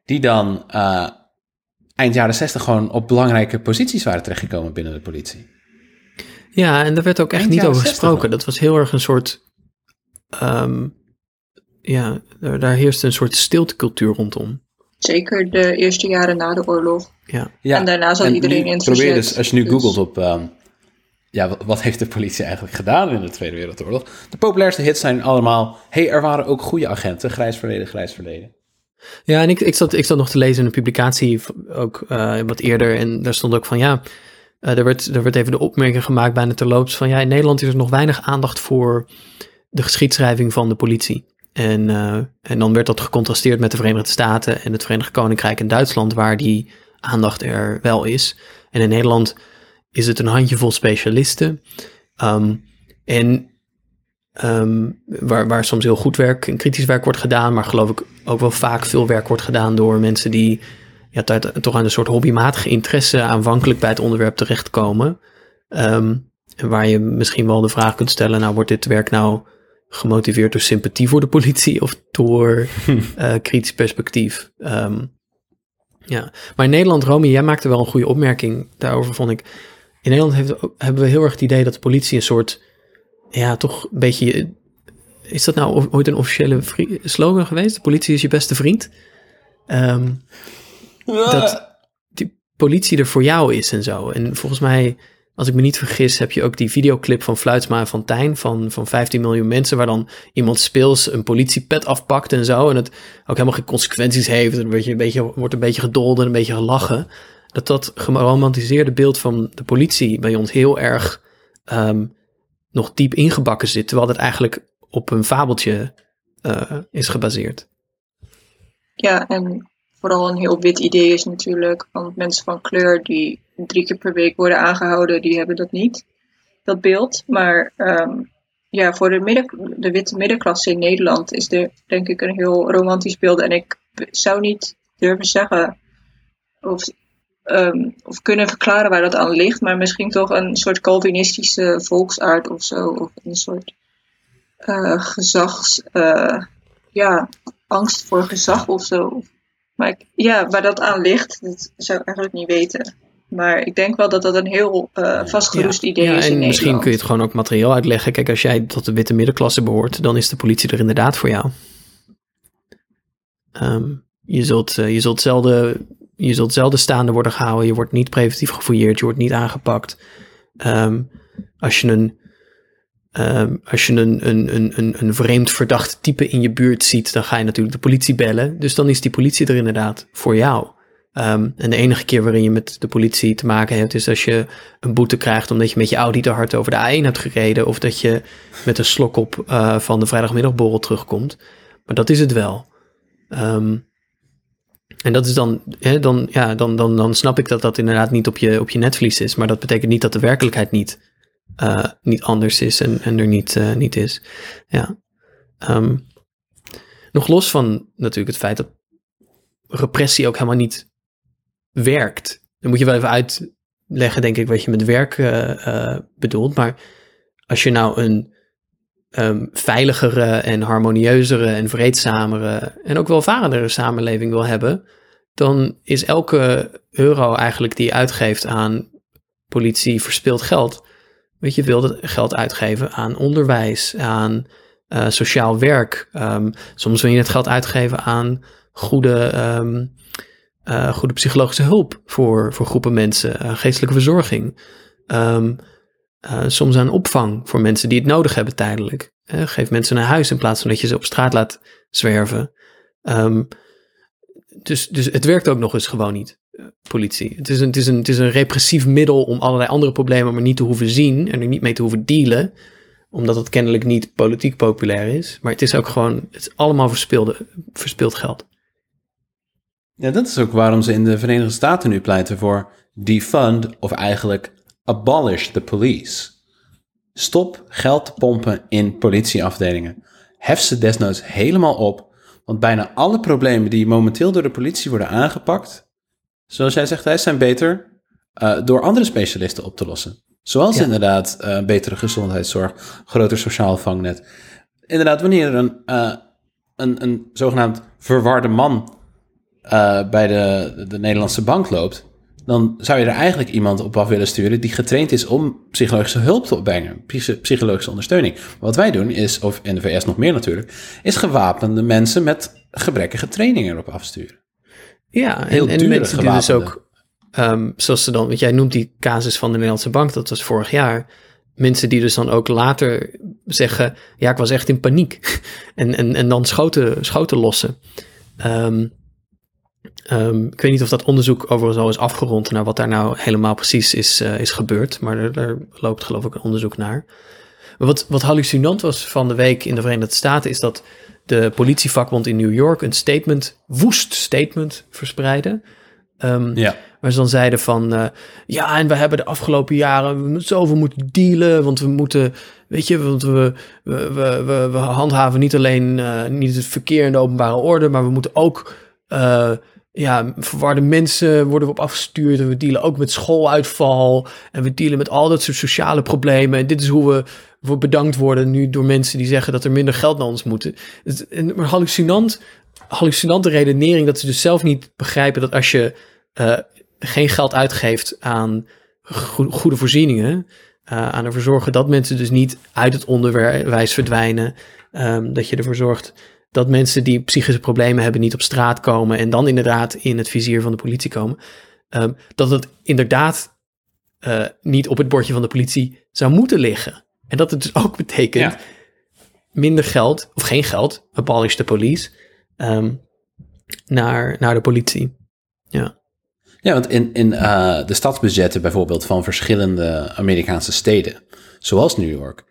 die dan eind jaren 60 gewoon op belangrijke posities waren terechtgekomen binnen de politie. Ja, en daar werd ook echt Eind niet over 60 gesproken. al. Dat was heel erg een soort. ehm, ja, daar, daar heerste een soort stiltecultuur rondom. Zeker de eerste jaren na de oorlog. Ja, Ja, En daarna en iedereen in het Probeer dus, als je nu dus- googelt op, ehm, ja, wat, wat heeft de politie eigenlijk gedaan in de Tweede Wereldoorlog? De populairste hits zijn allemaal, hey, er waren ook goede agenten, grijs verleden, grijs verleden. Ja en ik, ik, zat, ik zat nog te lezen in een publicatie, ook eh, wat eerder. En daar stond ook van ja. eh, er, werd, er werd even de opmerking gemaakt bijna terloops van ja, in Nederland is er nog weinig aandacht voor de geschiedschrijving van de politie. En, eh, en dan werd dat gecontrasteerd met de Verenigde Staten en het Verenigd Koninkrijk en Duitsland, waar die aandacht er wel is. En in Nederland is het een handjevol specialisten. Ehm, en ehm, waar, waar soms heel goed werk en kritisch werk wordt gedaan, maar geloof ik ook wel vaak veel werk wordt gedaan door mensen die ja, toch aan een soort hobbymatige interesse aanvankelijk bij het onderwerp terechtkomen. Ehm, en waar je misschien wel de vraag kunt stellen, nou wordt dit werk nou gemotiveerd door sympathie voor de politie of door <laughs> eh, kritisch perspectief? Ehm, ja, maar in Nederland, Romy, jij maakte wel een goede opmerking daarover, vond ik. In Nederland heeft, hebben we heel erg het idee dat de politie een soort, ja, toch een beetje. Is dat nou ooit een officiële slogan geweest? De politie is je beste vriend. Ehm, dat die politie er voor jou is en zo. En volgens mij, als ik me niet vergis, heb je ook die videoclip van Fluitsma en van Tijn van, van 15 miljoen mensen, waar dan iemand speels een politiepet afpakt en zo. En het ook helemaal geen consequenties heeft. En een beetje, een beetje, wordt een beetje gedolden, een beetje gelachen. Dat dat geromantiseerde beeld van de politie bij ons heel erg ehm, nog diep ingebakken zit. Terwijl het eigenlijk op een fabeltje eh, is gebaseerd. Ja, en vooral een heel wit idee is natuurlijk. Want mensen van kleur die drie keer per week worden aangehouden, die hebben dat niet. Dat beeld. Maar ehm, ja, voor de, midden, de witte middenklasse in Nederland is er denk ik een heel romantisch beeld. En ik zou niet durven zeggen of, ehm, of kunnen verklaren waar dat aan ligt. Maar misschien toch een soort Calvinistische volksaard of zo. Of een soort eh, gezags... eh, ja, angst voor gezag of zo. Maar ik, ja, waar dat aan ligt, dat zou ik eigenlijk niet weten. Maar ik denk wel dat dat een heel eh, vastgeroest idee ja, is in en misschien Nederland. kun je het gewoon ook materieel uitleggen. Kijk, als jij tot de witte middenklasse behoort, dan is de politie er inderdaad voor jou. Ehm, je, zult, eh, je, zult zelden, je zult zelden staande worden gehouden. Je wordt niet preventief gefouilleerd. Je wordt niet aangepakt. Ehm, als je een, ehm, als je een, een, een, een, vreemd verdacht type in je buurt ziet, dan ga je natuurlijk de politie bellen. Dus dan is die politie er inderdaad voor jou. Ehm, en de enige keer waarin je met de politie te maken hebt, is als je een boete krijgt omdat je met je Audi te hard over de A1 hebt gereden. Of dat je met een slok op eh, van de vrijdagmiddagborrel terugkomt. Maar dat is het wel. Ehm, en dat is dan, hè, dan, ja, dan, dan, dan snap ik dat dat inderdaad niet op je, op je netvlies is. Maar dat betekent niet dat de werkelijkheid niet, eh, niet anders is en, en er niet, eh, niet is. Ja. Ehm, nog los van natuurlijk het feit dat repressie ook helemaal niet werkt. Dan moet je wel even uitleggen, denk ik, wat je met werk eh, bedoelt. Maar als je nou een ehm, veiligere en harmonieuzere en vreedzamere en ook welvarendere samenleving wil hebben, dan is elke euro eigenlijk die je uitgeeft aan politie verspild geld. Weet je, wil dat geld uitgeven aan onderwijs, aan eh, sociaal werk. Ehm, soms wil je het geld uitgeven aan goede, ehm, eh, goede psychologische hulp voor, voor groepen mensen, eh, geestelijke verzorging. Eh, soms aan opvang voor mensen die het nodig hebben tijdelijk. Eh, geef mensen een huis in plaats van dat je ze op straat laat zwerven. Ehm, dus, dus het werkt ook nog eens gewoon niet, eh, politie. Het is, een, het, is een, het is een repressief middel om allerlei andere problemen maar niet te hoeven zien en er niet mee te hoeven dealen omdat het kennelijk niet politiek populair is. Maar het is ook gewoon, het is allemaal verspilde, verspild geld. Ja, dat is ook waarom ze in de Verenigde Staten nu pleiten voor defund of eigenlijk abolish the police. Stop geld te pompen in politieafdelingen. Hef ze desnoods helemaal op, want bijna alle problemen die momenteel door de politie worden aangepakt, zoals jij zegt, Thijs, zijn beter eh, door andere specialisten op te lossen. Zoals Ja. inderdaad eh, betere gezondheidszorg, groter sociaal vangnet. Inderdaad, wanneer er een, eh, een, een zogenaamd verwarde man bij de, de Nederlandse bank loopt, dan zou je er eigenlijk iemand op af willen sturen die getraind is om psychologische hulp te opbrengen, psych- psychologische ondersteuning. Wat wij doen is, of in de VS nog meer natuurlijk, is gewapende mensen met gebrekkige training erop afsturen. Ja, Heel en, mensen die dus ook, ehm, zoals ze dan, want jij noemt die casus van de Nederlandse bank, dat was vorig jaar. Mensen die dus dan ook later zeggen, ja, ik was echt in paniek. <laughs> en, en, en dan schoten, schoten lossen. Ehm, ehm, ik weet niet of dat onderzoek overigens al is afgerond naar wat daar nou helemaal precies is, eh, is gebeurd. Maar er, er loopt geloof ik een onderzoek naar. Maar wat, wat hallucinant was van de week in de Verenigde Staten is dat de politievakbond in New York een statement, woest statement verspreidde. Ehm, Ja. Waar ze dan zeiden van, eh, ja, en we hebben de afgelopen jaren zoveel moeten dealen, want we moeten, weet je, want we, we, we, we, handhaven niet alleen uh, niet het verkeer in de openbare orde, maar we moeten ook, uh, ja, verwarde mensen worden we op afgestuurd en we dealen ook met schooluitval en we dealen met al dat soort sociale problemen en dit is hoe we, we bedankt worden nu door mensen die zeggen dat er minder geld naar ons moet. Maar hallucinant, hallucinante redenering dat ze dus zelf niet begrijpen dat als je uh, geen geld uitgeeft aan goede voorzieningen, uh, aan ervoor zorgen dat mensen dus niet uit het onderwijs verdwijnen, um, dat je ervoor zorgt dat mensen die psychische problemen hebben niet op straat komen en dan inderdaad in het vizier van de politie komen, um, dat het inderdaad uh, niet op het bordje van de politie zou moeten liggen. En dat het dus ook betekent ja. minder geld, of geen geld, abolish the police, um, naar, naar de politie. Ja. Ja, want in, in uh, de stadsbudgetten bijvoorbeeld van verschillende Amerikaanse steden, zoals New York,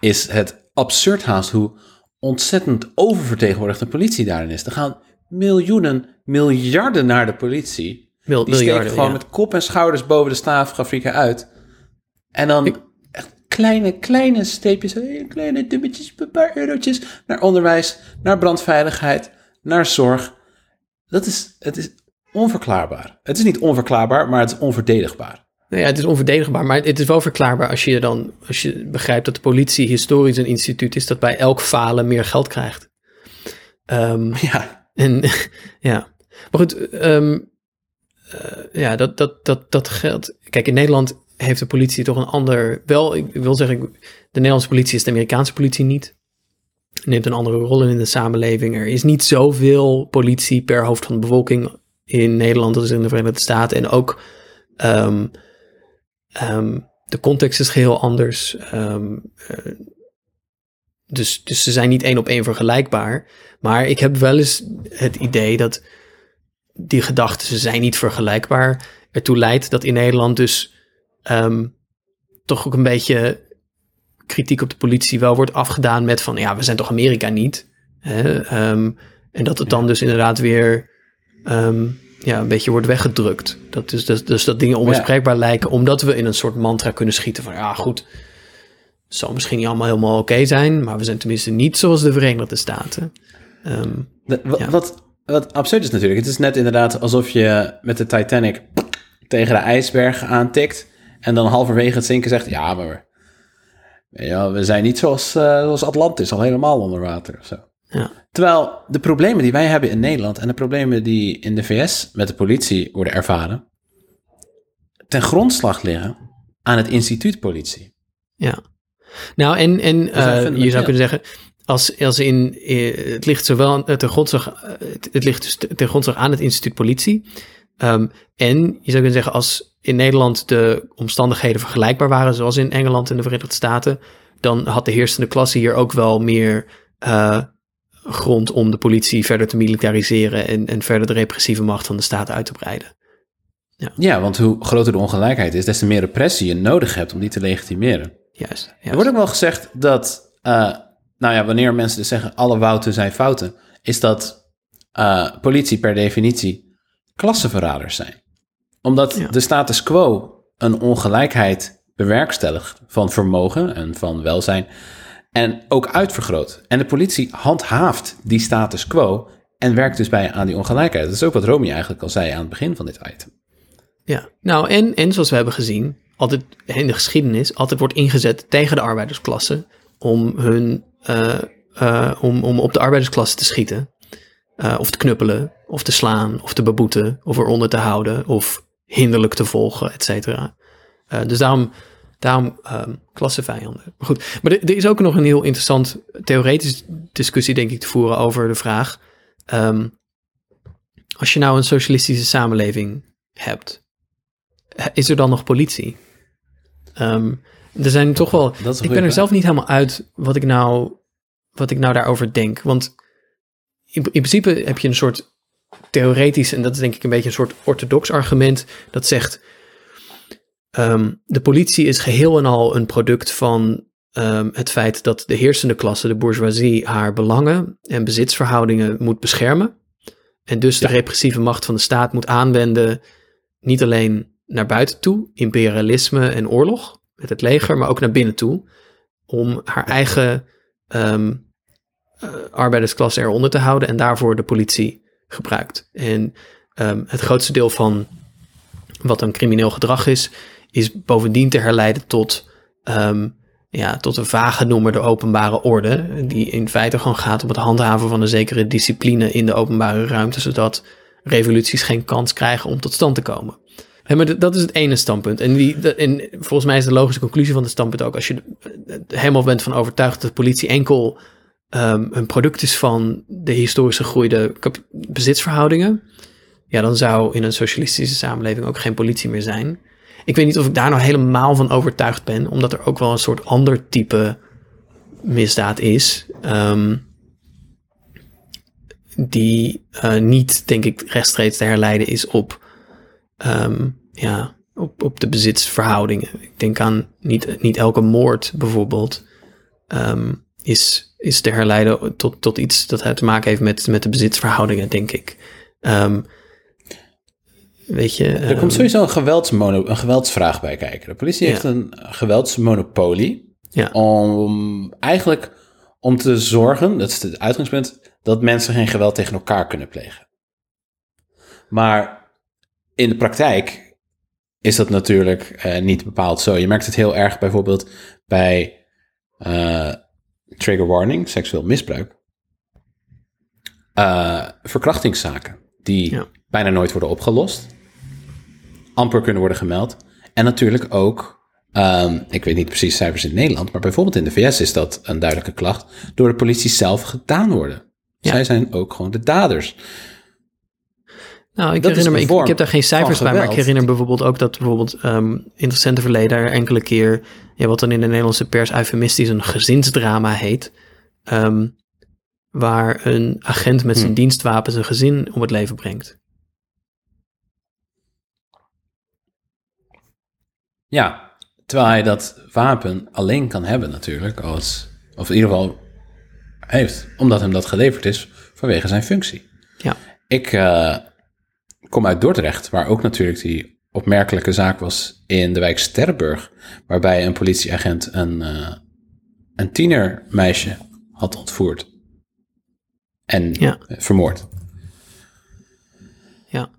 is het absurd haast hoe ontzettend oververtegenwoordigd de politie daarin is. Er gaan miljoenen, miljarden naar de politie. Mil, die steken gewoon ja. met kop en schouders boven de staafgrafieken uit. En dan Ik, echt kleine, kleine steepjes, kleine dubbetjes, een paar eurotjes naar onderwijs, naar brandveiligheid, naar zorg. Dat is, het is onverklaarbaar. Het is niet onverklaarbaar, maar het is onverdedigbaar. Nou ja, het is onverdedigbaar, maar het is wel verklaarbaar als je dan als je begrijpt dat de politie historisch een instituut is dat bij elk falen meer geld krijgt. Um, <laughs> ja. En <laughs> ja, maar goed, um, uh, ja, dat, dat, dat, dat geldt. Kijk, in Nederland heeft de politie toch een ander. Wel, ik wil zeggen, de Nederlandse politie is de Amerikaanse politie niet. Neemt een andere rol in de samenleving. Er is niet zoveel politie per hoofd van de bevolking in Nederland als in de Verenigde Staten. En ook um, um, de context is geheel anders. Um, uh, dus, dus ze zijn niet één op één vergelijkbaar. Maar ik heb wel eens het idee dat die gedachten, ze zijn niet vergelijkbaar, ertoe leidt dat in Nederland dus um, toch ook een beetje kritiek op de politie wel wordt afgedaan met van ja, we zijn toch Amerika niet. Hè? Um, en dat het dan dus inderdaad weer um, ja, een beetje wordt weggedrukt. Dat is, dus, dus dat dingen onbespreekbaar ja. lijken, omdat we in een soort mantra kunnen schieten van ja, goed, het zal misschien niet allemaal helemaal oké okay zijn, maar we zijn tenminste niet zoals de Verenigde Staten. Um, de, wat, ja. wat, wat absurd is natuurlijk, het is net inderdaad alsof je met de Titanic tegen de ijsberg aantikt en dan halverwege het zinken zegt, ja, maar ja, we zijn niet zoals, uh, zoals Atlantis, al helemaal onder water of zo. Ja. Terwijl de problemen die wij hebben in Nederland en de problemen die in de VS met de politie worden ervaren, ten grondslag liggen aan het instituut politie. Ja. Nou, en, en uh, je zou kunnen zeggen, als, als in, het ligt zowel ten grondslag, het ligt dus ten grondslag aan het instituut politie. Um, en je zou kunnen zeggen, als in Nederland de omstandigheden vergelijkbaar waren, zoals in Engeland en de Verenigde Staten, dan had de heersende klasse hier ook wel meer grond om de politie verder te militariseren en, en verder de repressieve macht van de staat uit te breiden. Ja. ja, want hoe groter de ongelijkheid is, des te meer repressie je nodig hebt om die te legitimeren. Juist. juist. Er wordt ook wel gezegd dat, uh, nou ja, wanneer mensen dus zeggen alle wouten zijn fouten, is dat uh, politie per definitie klassenverraders zijn. Omdat ja. de status quo een ongelijkheid bewerkstelligt van vermogen en van welzijn en ook uitvergroot. En de politie handhaaft die status quo en werkt dus bij aan die ongelijkheid. Dat is ook wat Romy eigenlijk al zei aan het begin van dit item. Ja, nou en, en zoals we hebben gezien, altijd in de geschiedenis, altijd wordt ingezet tegen de arbeidersklasse om hun, uh, uh, om, om op de arbeidersklasse te schieten. Uh, of te knuppelen, of te slaan, of te beboeten, of eronder te houden, of hinderlijk te volgen, et cetera. dus daarom Daarom um, klassevijanden. Maar goed, maar er, er, is ook nog een heel interessant theoretische discussie, denk ik, te voeren over de vraag: um, als je nou een socialistische samenleving hebt, is er dan nog politie? Um, er zijn toch wel. ik ben er zelf niet helemaal uit wat ik nou, wat ik nou daarover denk. Want in, in principe heb je een soort theoretisch, en dat is denk ik een beetje een soort orthodox argument, dat zegt Um, de politie is geheel en al een product van um, het feit dat de heersende klasse, de bourgeoisie, haar belangen en bezitsverhoudingen moet beschermen. En dus de repressieve macht van de staat moet aanwenden niet alleen naar buiten toe, imperialisme en oorlog met het leger, maar ook naar binnen toe, om haar eigen ehm, eh, arbeidersklasse eronder te houden en daarvoor de politie gebruikt. En ehm, het grootste deel van wat een crimineel gedrag is, is bovendien te herleiden tot, ehm, ja, tot een vage noemer de openbare orde, die in feite gewoon gaat om het handhaven van een zekere discipline in de openbare ruimte, zodat revoluties geen kans krijgen om tot stand te komen. Hè, maar dat is het ene standpunt. En, die, en volgens mij is de logische conclusie van het standpunt ook, als je helemaal bent van overtuigd dat politie enkel ehm, een product is van de historisch gegroeide bezitsverhoudingen, ja, dan zou in een socialistische samenleving ook geen politie meer zijn. Ik weet niet of ik daar nou helemaal van overtuigd ben, omdat er ook wel een soort ander type misdaad is. ehm, die eh, niet, denk ik, rechtstreeks te herleiden is op, ehm, ja, op, op de bezitsverhoudingen. Ik denk aan niet, niet elke moord bijvoorbeeld ehm, is, is te herleiden tot, tot iets dat te maken heeft met, met de bezitsverhoudingen, denk ik. Ehm, weet je, Er ehm, komt sowieso een, geweldsmono, een geweldsvraag bij kijken. De politie Ja. heeft een geweldsmonopolie Ja. om eigenlijk om te zorgen, dat is het uitgangspunt, dat mensen geen geweld tegen elkaar kunnen plegen. Maar in de praktijk is dat natuurlijk eh, niet bepaald zo. Je merkt het heel erg bijvoorbeeld bij eh, trigger warning, seksueel misbruik. Eh, verkrachtingszaken die Ja. bijna nooit worden opgelost. Amper kunnen worden gemeld. En natuurlijk ook, ehm, ik weet niet precies cijfers in Nederland, maar bijvoorbeeld in de VS is dat een duidelijke klacht, door de politie zelf gedaan worden. Ja. Zij zijn ook gewoon de daders. Nou, ik Dat herinner me, ik, ik heb daar geen cijfers bij, maar ik herinner bijvoorbeeld ook dat bijvoorbeeld ehm, in het recente verleden er enkele keer, ja, wat dan in de Nederlandse pers eufemistisch een gezinsdrama heet, ehm, waar een agent met zijn Hmm. dienstwapen zijn gezin om het leven brengt. Ja, terwijl hij dat wapen alleen kan hebben natuurlijk, als, of in ieder geval heeft, omdat hem dat geleverd is vanwege zijn functie. Ja. Ik eh, kom uit Dordrecht, waar ook natuurlijk die opmerkelijke zaak was in de wijk Sterrenburg, waarbij een politieagent een, eh, een tienermeisje had ontvoerd en Ja. eh, vermoord. Ja,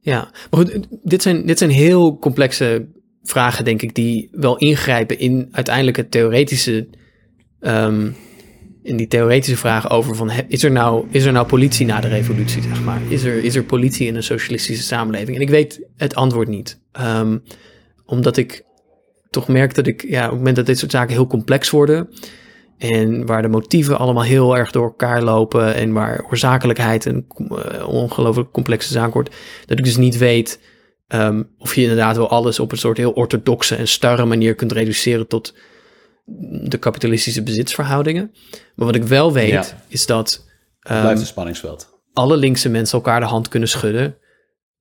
ja. Maar goed, dit zijn, dit zijn heel complexe vragen, denk ik, die wel ingrijpen in uiteindelijk het theoretische, ehm, in die theoretische vragen over van, is er nou, is er nou politie na de revolutie, zeg maar? Is er, is er politie in een socialistische samenleving? En ik weet het antwoord niet. Ehm, omdat ik toch merk dat ik, ja, op het moment dat dit soort zaken heel complex worden, en waar de motieven allemaal heel erg door elkaar lopen. En waar oorzakelijkheid een eh, ongelooflijk complexe zaak wordt. Dat ik dus niet weet ehm, of je inderdaad wel alles op een soort heel orthodoxe en starre manier kunt reduceren tot de kapitalistische bezitsverhoudingen. Maar wat ik wel weet Ja. is dat ehm, Blijft een spanningsveld. alle linkse mensen elkaar de hand kunnen schudden.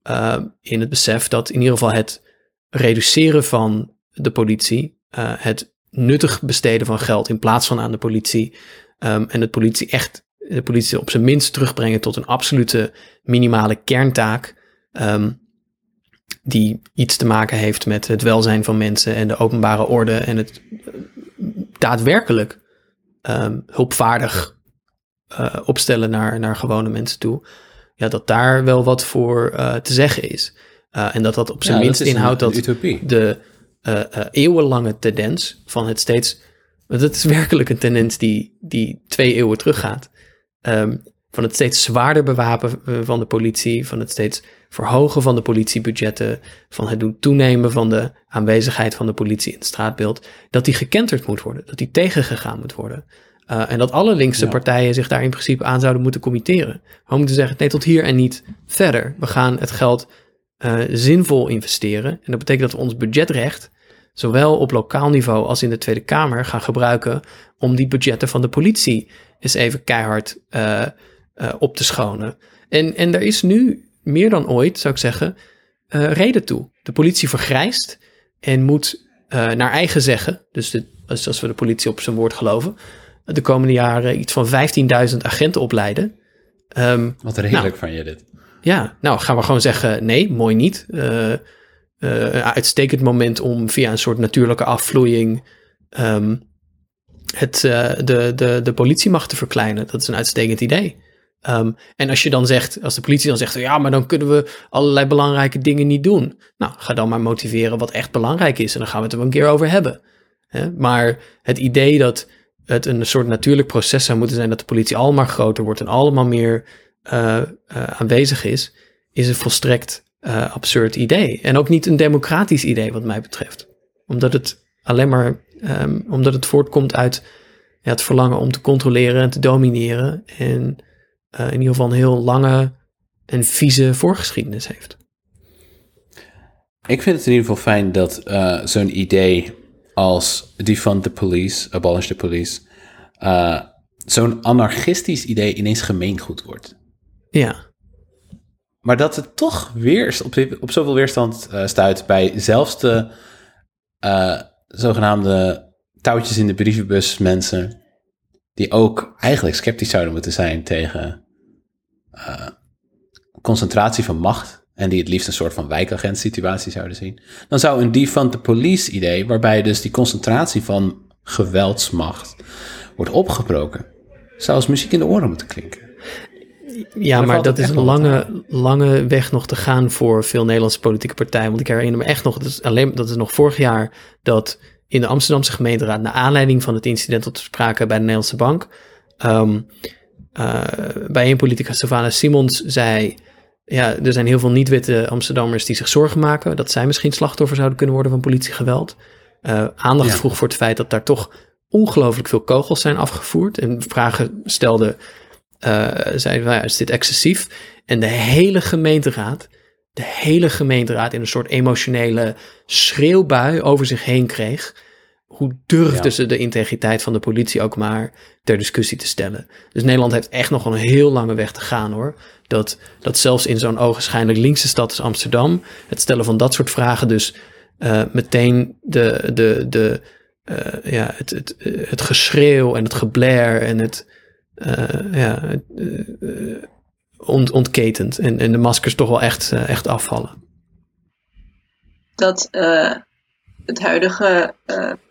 eh, in het besef dat in ieder geval het reduceren van de politie, eh, het nuttig besteden van geld in plaats van aan de politie, ehm, en de politie echt, de politie op zijn minst terugbrengen tot een absolute minimale kerntaak, ehm, die iets te maken heeft met het welzijn van mensen en de openbare orde en het eh, daadwerkelijk ehm, hulpvaardig eh, opstellen naar, naar gewone mensen toe. Ja, dat daar wel wat voor eh, te zeggen is. En dat dat op zijn Ja, minst inhoudt dat de eh, eeuwenlange tendens van het steeds... Want het is werkelijk een tendens die, die twee eeuwen teruggaat. Ehm, van het steeds zwaarder bewapen eh, van de politie, van het steeds verhogen van de politiebudgetten, van het doen toenemen van de aanwezigheid van de politie in het straatbeeld, dat die gekenterd moet worden, dat die tegengegaan moet worden. Uh, en dat alle linkse Ja. partijen zich daar in principe aan zouden moeten committeren. We moeten zeggen, nee, tot hier en niet verder. We gaan het geld uh, zinvol investeren. En dat betekent dat we ons budgetrecht, zowel op lokaal niveau als in de Tweede Kamer, gaan gebruiken om die budgetten van de politie eens even keihard uh, uh, op te schonen. En, en er is nu meer dan ooit, zou ik zeggen, uh, reden toe. De politie vergrijst en moet naar eigen zeggen, dus de, als we de politie op zijn woord geloven, de komende jaren iets van 15.000 agenten opleiden. Um, Wat redelijk nou, van je dit. ja, nou gaan we gewoon zeggen nee, mooi niet. Uh, een uitstekend moment om via een soort natuurlijke afvloeiing ehm, het, de, de, de politiemacht te verkleinen. Dat is een uitstekend idee. Ehm, en als je dan zegt, als de politie dan zegt, ja, maar dan kunnen we allerlei belangrijke dingen niet doen. Nou, ga dan maar motiveren wat echt belangrijk is en dan gaan we het er een keer over hebben. Maar het idee dat het een soort natuurlijk proces zou moeten zijn dat de politie allemaal groter wordt en allemaal meer uh, aanwezig is, is een volstrekt uh, absurd idee. En ook niet een democratisch idee, wat mij betreft. Omdat het alleen maar, um, omdat het voortkomt uit ja, het verlangen om te controleren en te domineren. En in ieder geval een heel lange en vieze voorgeschiedenis heeft. Ik vind het in ieder geval fijn dat zo'n idee als defund the police, abolish the police, zo'n anarchistisch idee ineens gemeengoed wordt. Ja. Maar dat het toch weer op, op zoveel weerstand uh, stuit bij zelfs de uh, zogenaamde touwtjes in de brievenbus mensen, die ook eigenlijk sceptisch zouden moeten zijn tegen concentratie van macht en die het liefst een soort van wijkagent situatie zouden zien, dan zou een defund the police idee, waarbij dus die concentratie van geweldsmacht wordt opgebroken, zou als muziek in de oren moeten klinken. Ja, maar dat is een lange, lange weg nog te gaan voor veel Nederlandse politieke partijen. Want ik herinner me echt nog, dat is, alleen, dat is nog vorig jaar, dat in de Amsterdamse gemeenteraad, naar aanleiding van het incident tot sprake bij de Nederlandse Bank, um, uh, bij een politica Savannah Simons zei ja, er zijn heel veel niet-witte Amsterdammers die zich zorgen maken dat zij misschien slachtoffer zouden kunnen worden van politiegeweld. Uh, aandacht vroeg voor het feit dat daar toch ongelooflijk veel kogels zijn afgevoerd. En vragen stelde, uh, zeiden wij, is dit excessief? En de hele gemeenteraad, de hele gemeenteraad in een soort emotionele schreeuwbui over zich heen kreeg. Hoe durfden ze de integriteit van de politie ook maar ter discussie te stellen? Dus Nederland heeft echt nog een heel lange weg te gaan hoor dat, dat zelfs in zo'n ogenschijnlijk linkse stad als Amsterdam het stellen van dat soort vragen dus uh, meteen de, de, de, uh, ja, het, het, het geschreeuw en het geblair en het, ja, ont, ontketent en, en de maskers toch wel echt, echt afvallen. Dat het huidige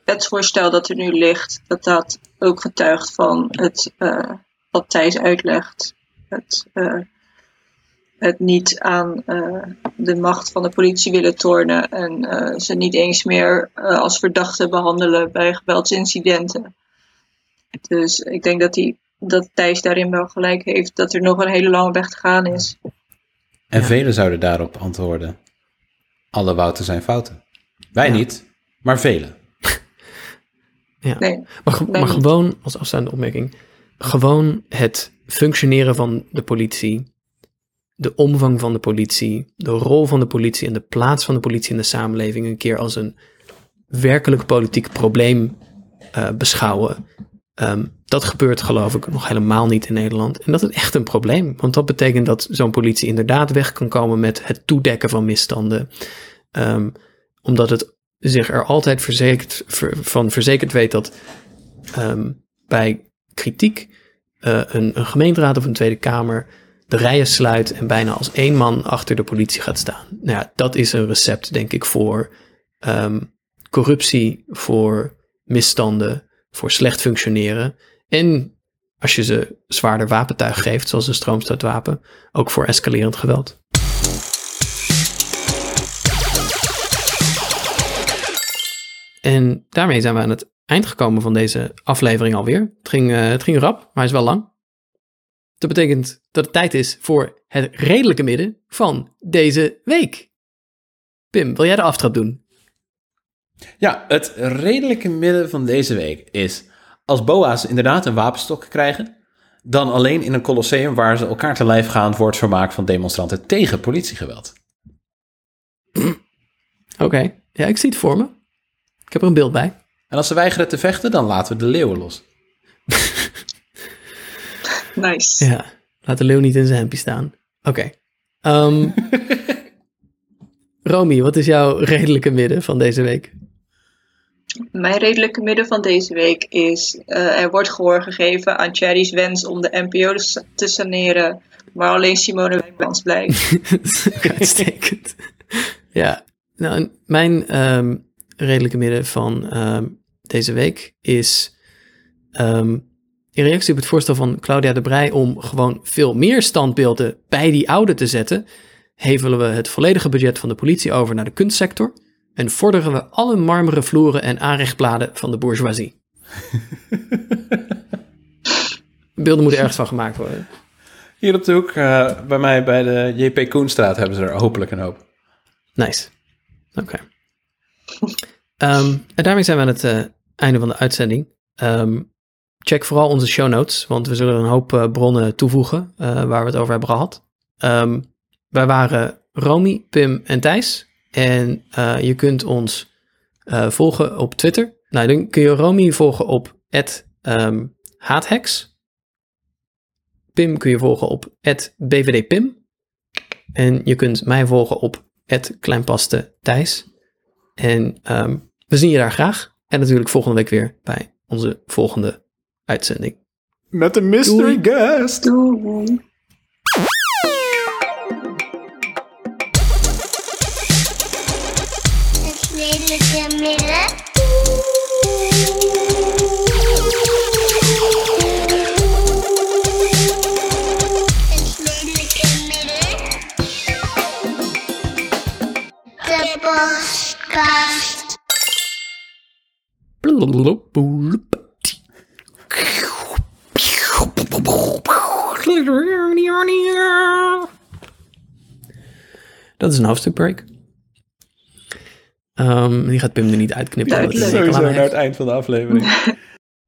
wetsvoorstel dat er nu ligt, dat dat ook getuigt van het, wat Thijs uitlegt, het het niet aan de macht van de politie willen tornen en ze niet eens meer als verdachte behandelen bij geweldsincidenten. Dus ik denk dat, die, dat Thijs daarin wel gelijk heeft dat er nog een hele lange weg te gaan is. En ja. velen zouden daarop antwoorden: alle wouten zijn fouten. Wij ja. niet, maar velen. <laughs> ja. Nee, maar, maar gewoon als afstaande opmerking: gewoon het functioneren van de politie de omvang van de politie, de rol van de politie en de plaats van de politie in de samenleving een keer als een werkelijk politiek probleem uh, beschouwen. Um, dat gebeurt geloof ik nog helemaal niet in Nederland. En dat is echt een probleem, want dat betekent dat zo'n politie inderdaad weg kan komen met het toedekken van misstanden. Um, omdat het zich er altijd verzekerd, ver, van verzekerd weet dat um, bij kritiek uh, een, een gemeenteraad of een Tweede Kamer de rijen sluit en bijna als één man achter de politie gaat staan. Nou ja, dat is een recept, denk ik, voor corruptie, voor misstanden, voor slecht functioneren. En als je ze zwaarder wapentuig geeft, zoals een stroomstootwapen, ook voor escalerend geweld. En daarmee zijn we aan het eind gekomen van deze aflevering alweer. Het ging, uh, het ging rap, maar is wel lang. Dat betekent dat het tijd is voor het redelijke midden van deze week. Pim, wil jij de aftrap doen? Ja, het redelijke midden van deze week is als boa's inderdaad een wapenstok krijgen, dan alleen in een colosseum waar ze elkaar te lijf gaan voor het vermaak van demonstranten tegen politiegeweld. <clears throat> Oké, ja, ik zie het voor me. Ik heb er een beeld bij. En als ze weigeren te vechten, dan laten we de leeuwen los. <laughs> Nice. Ja, laat de leeuw niet in zijn hempje staan. Oké. Okay. Um, <laughs> Romy, wat is jouw redelijke midden van deze week? Mijn redelijke midden van deze week is... eh, er wordt gehoor gegeven aan Cherry's wens om de NPO te sa- te saneren... maar alleen Simone Wijnands blijft. <laughs> Uitstekend. ja, nou, mijn ehm, redelijke midden van ehm, deze week is ehm, in reactie op het voorstel van Claudia de Brij om gewoon veel meer standbeelden bij die oude te zetten, hevelen we het volledige budget van de politie over naar de kunstsector en vorderen we alle marmeren vloeren en aanrechtbladen van de bourgeoisie. <laughs> Beelden moeten ergens van gemaakt worden. Hier op de hoek, eh, bij mij bij de JP Koenstraat, hebben ze er hopelijk een hoop. Nice. Oké. Ehm, en daarmee zijn we aan het eh, einde van de uitzending. Ehm, check vooral onze show notes, want we zullen een hoop eh, bronnen toevoegen waar we het over hebben gehad. Ehm, wij waren Romy, Pim en Thijs. En eh, je kunt ons eh, volgen op Twitter. Nou, dan kun je Romy volgen op haathex. Pim kun je volgen op bvdpim. En je kunt mij volgen op kleinpaste Thijs. En ehm, we zien je daar graag. En natuurlijk volgende week weer bij onze volgende uitzending. Met een mystery guest. Doei. Dat is een hoofdstukbreak. Ehm die gaat Pim er niet uitknippen. een hekel Sowieso naar het eind van de aflevering. <laughs>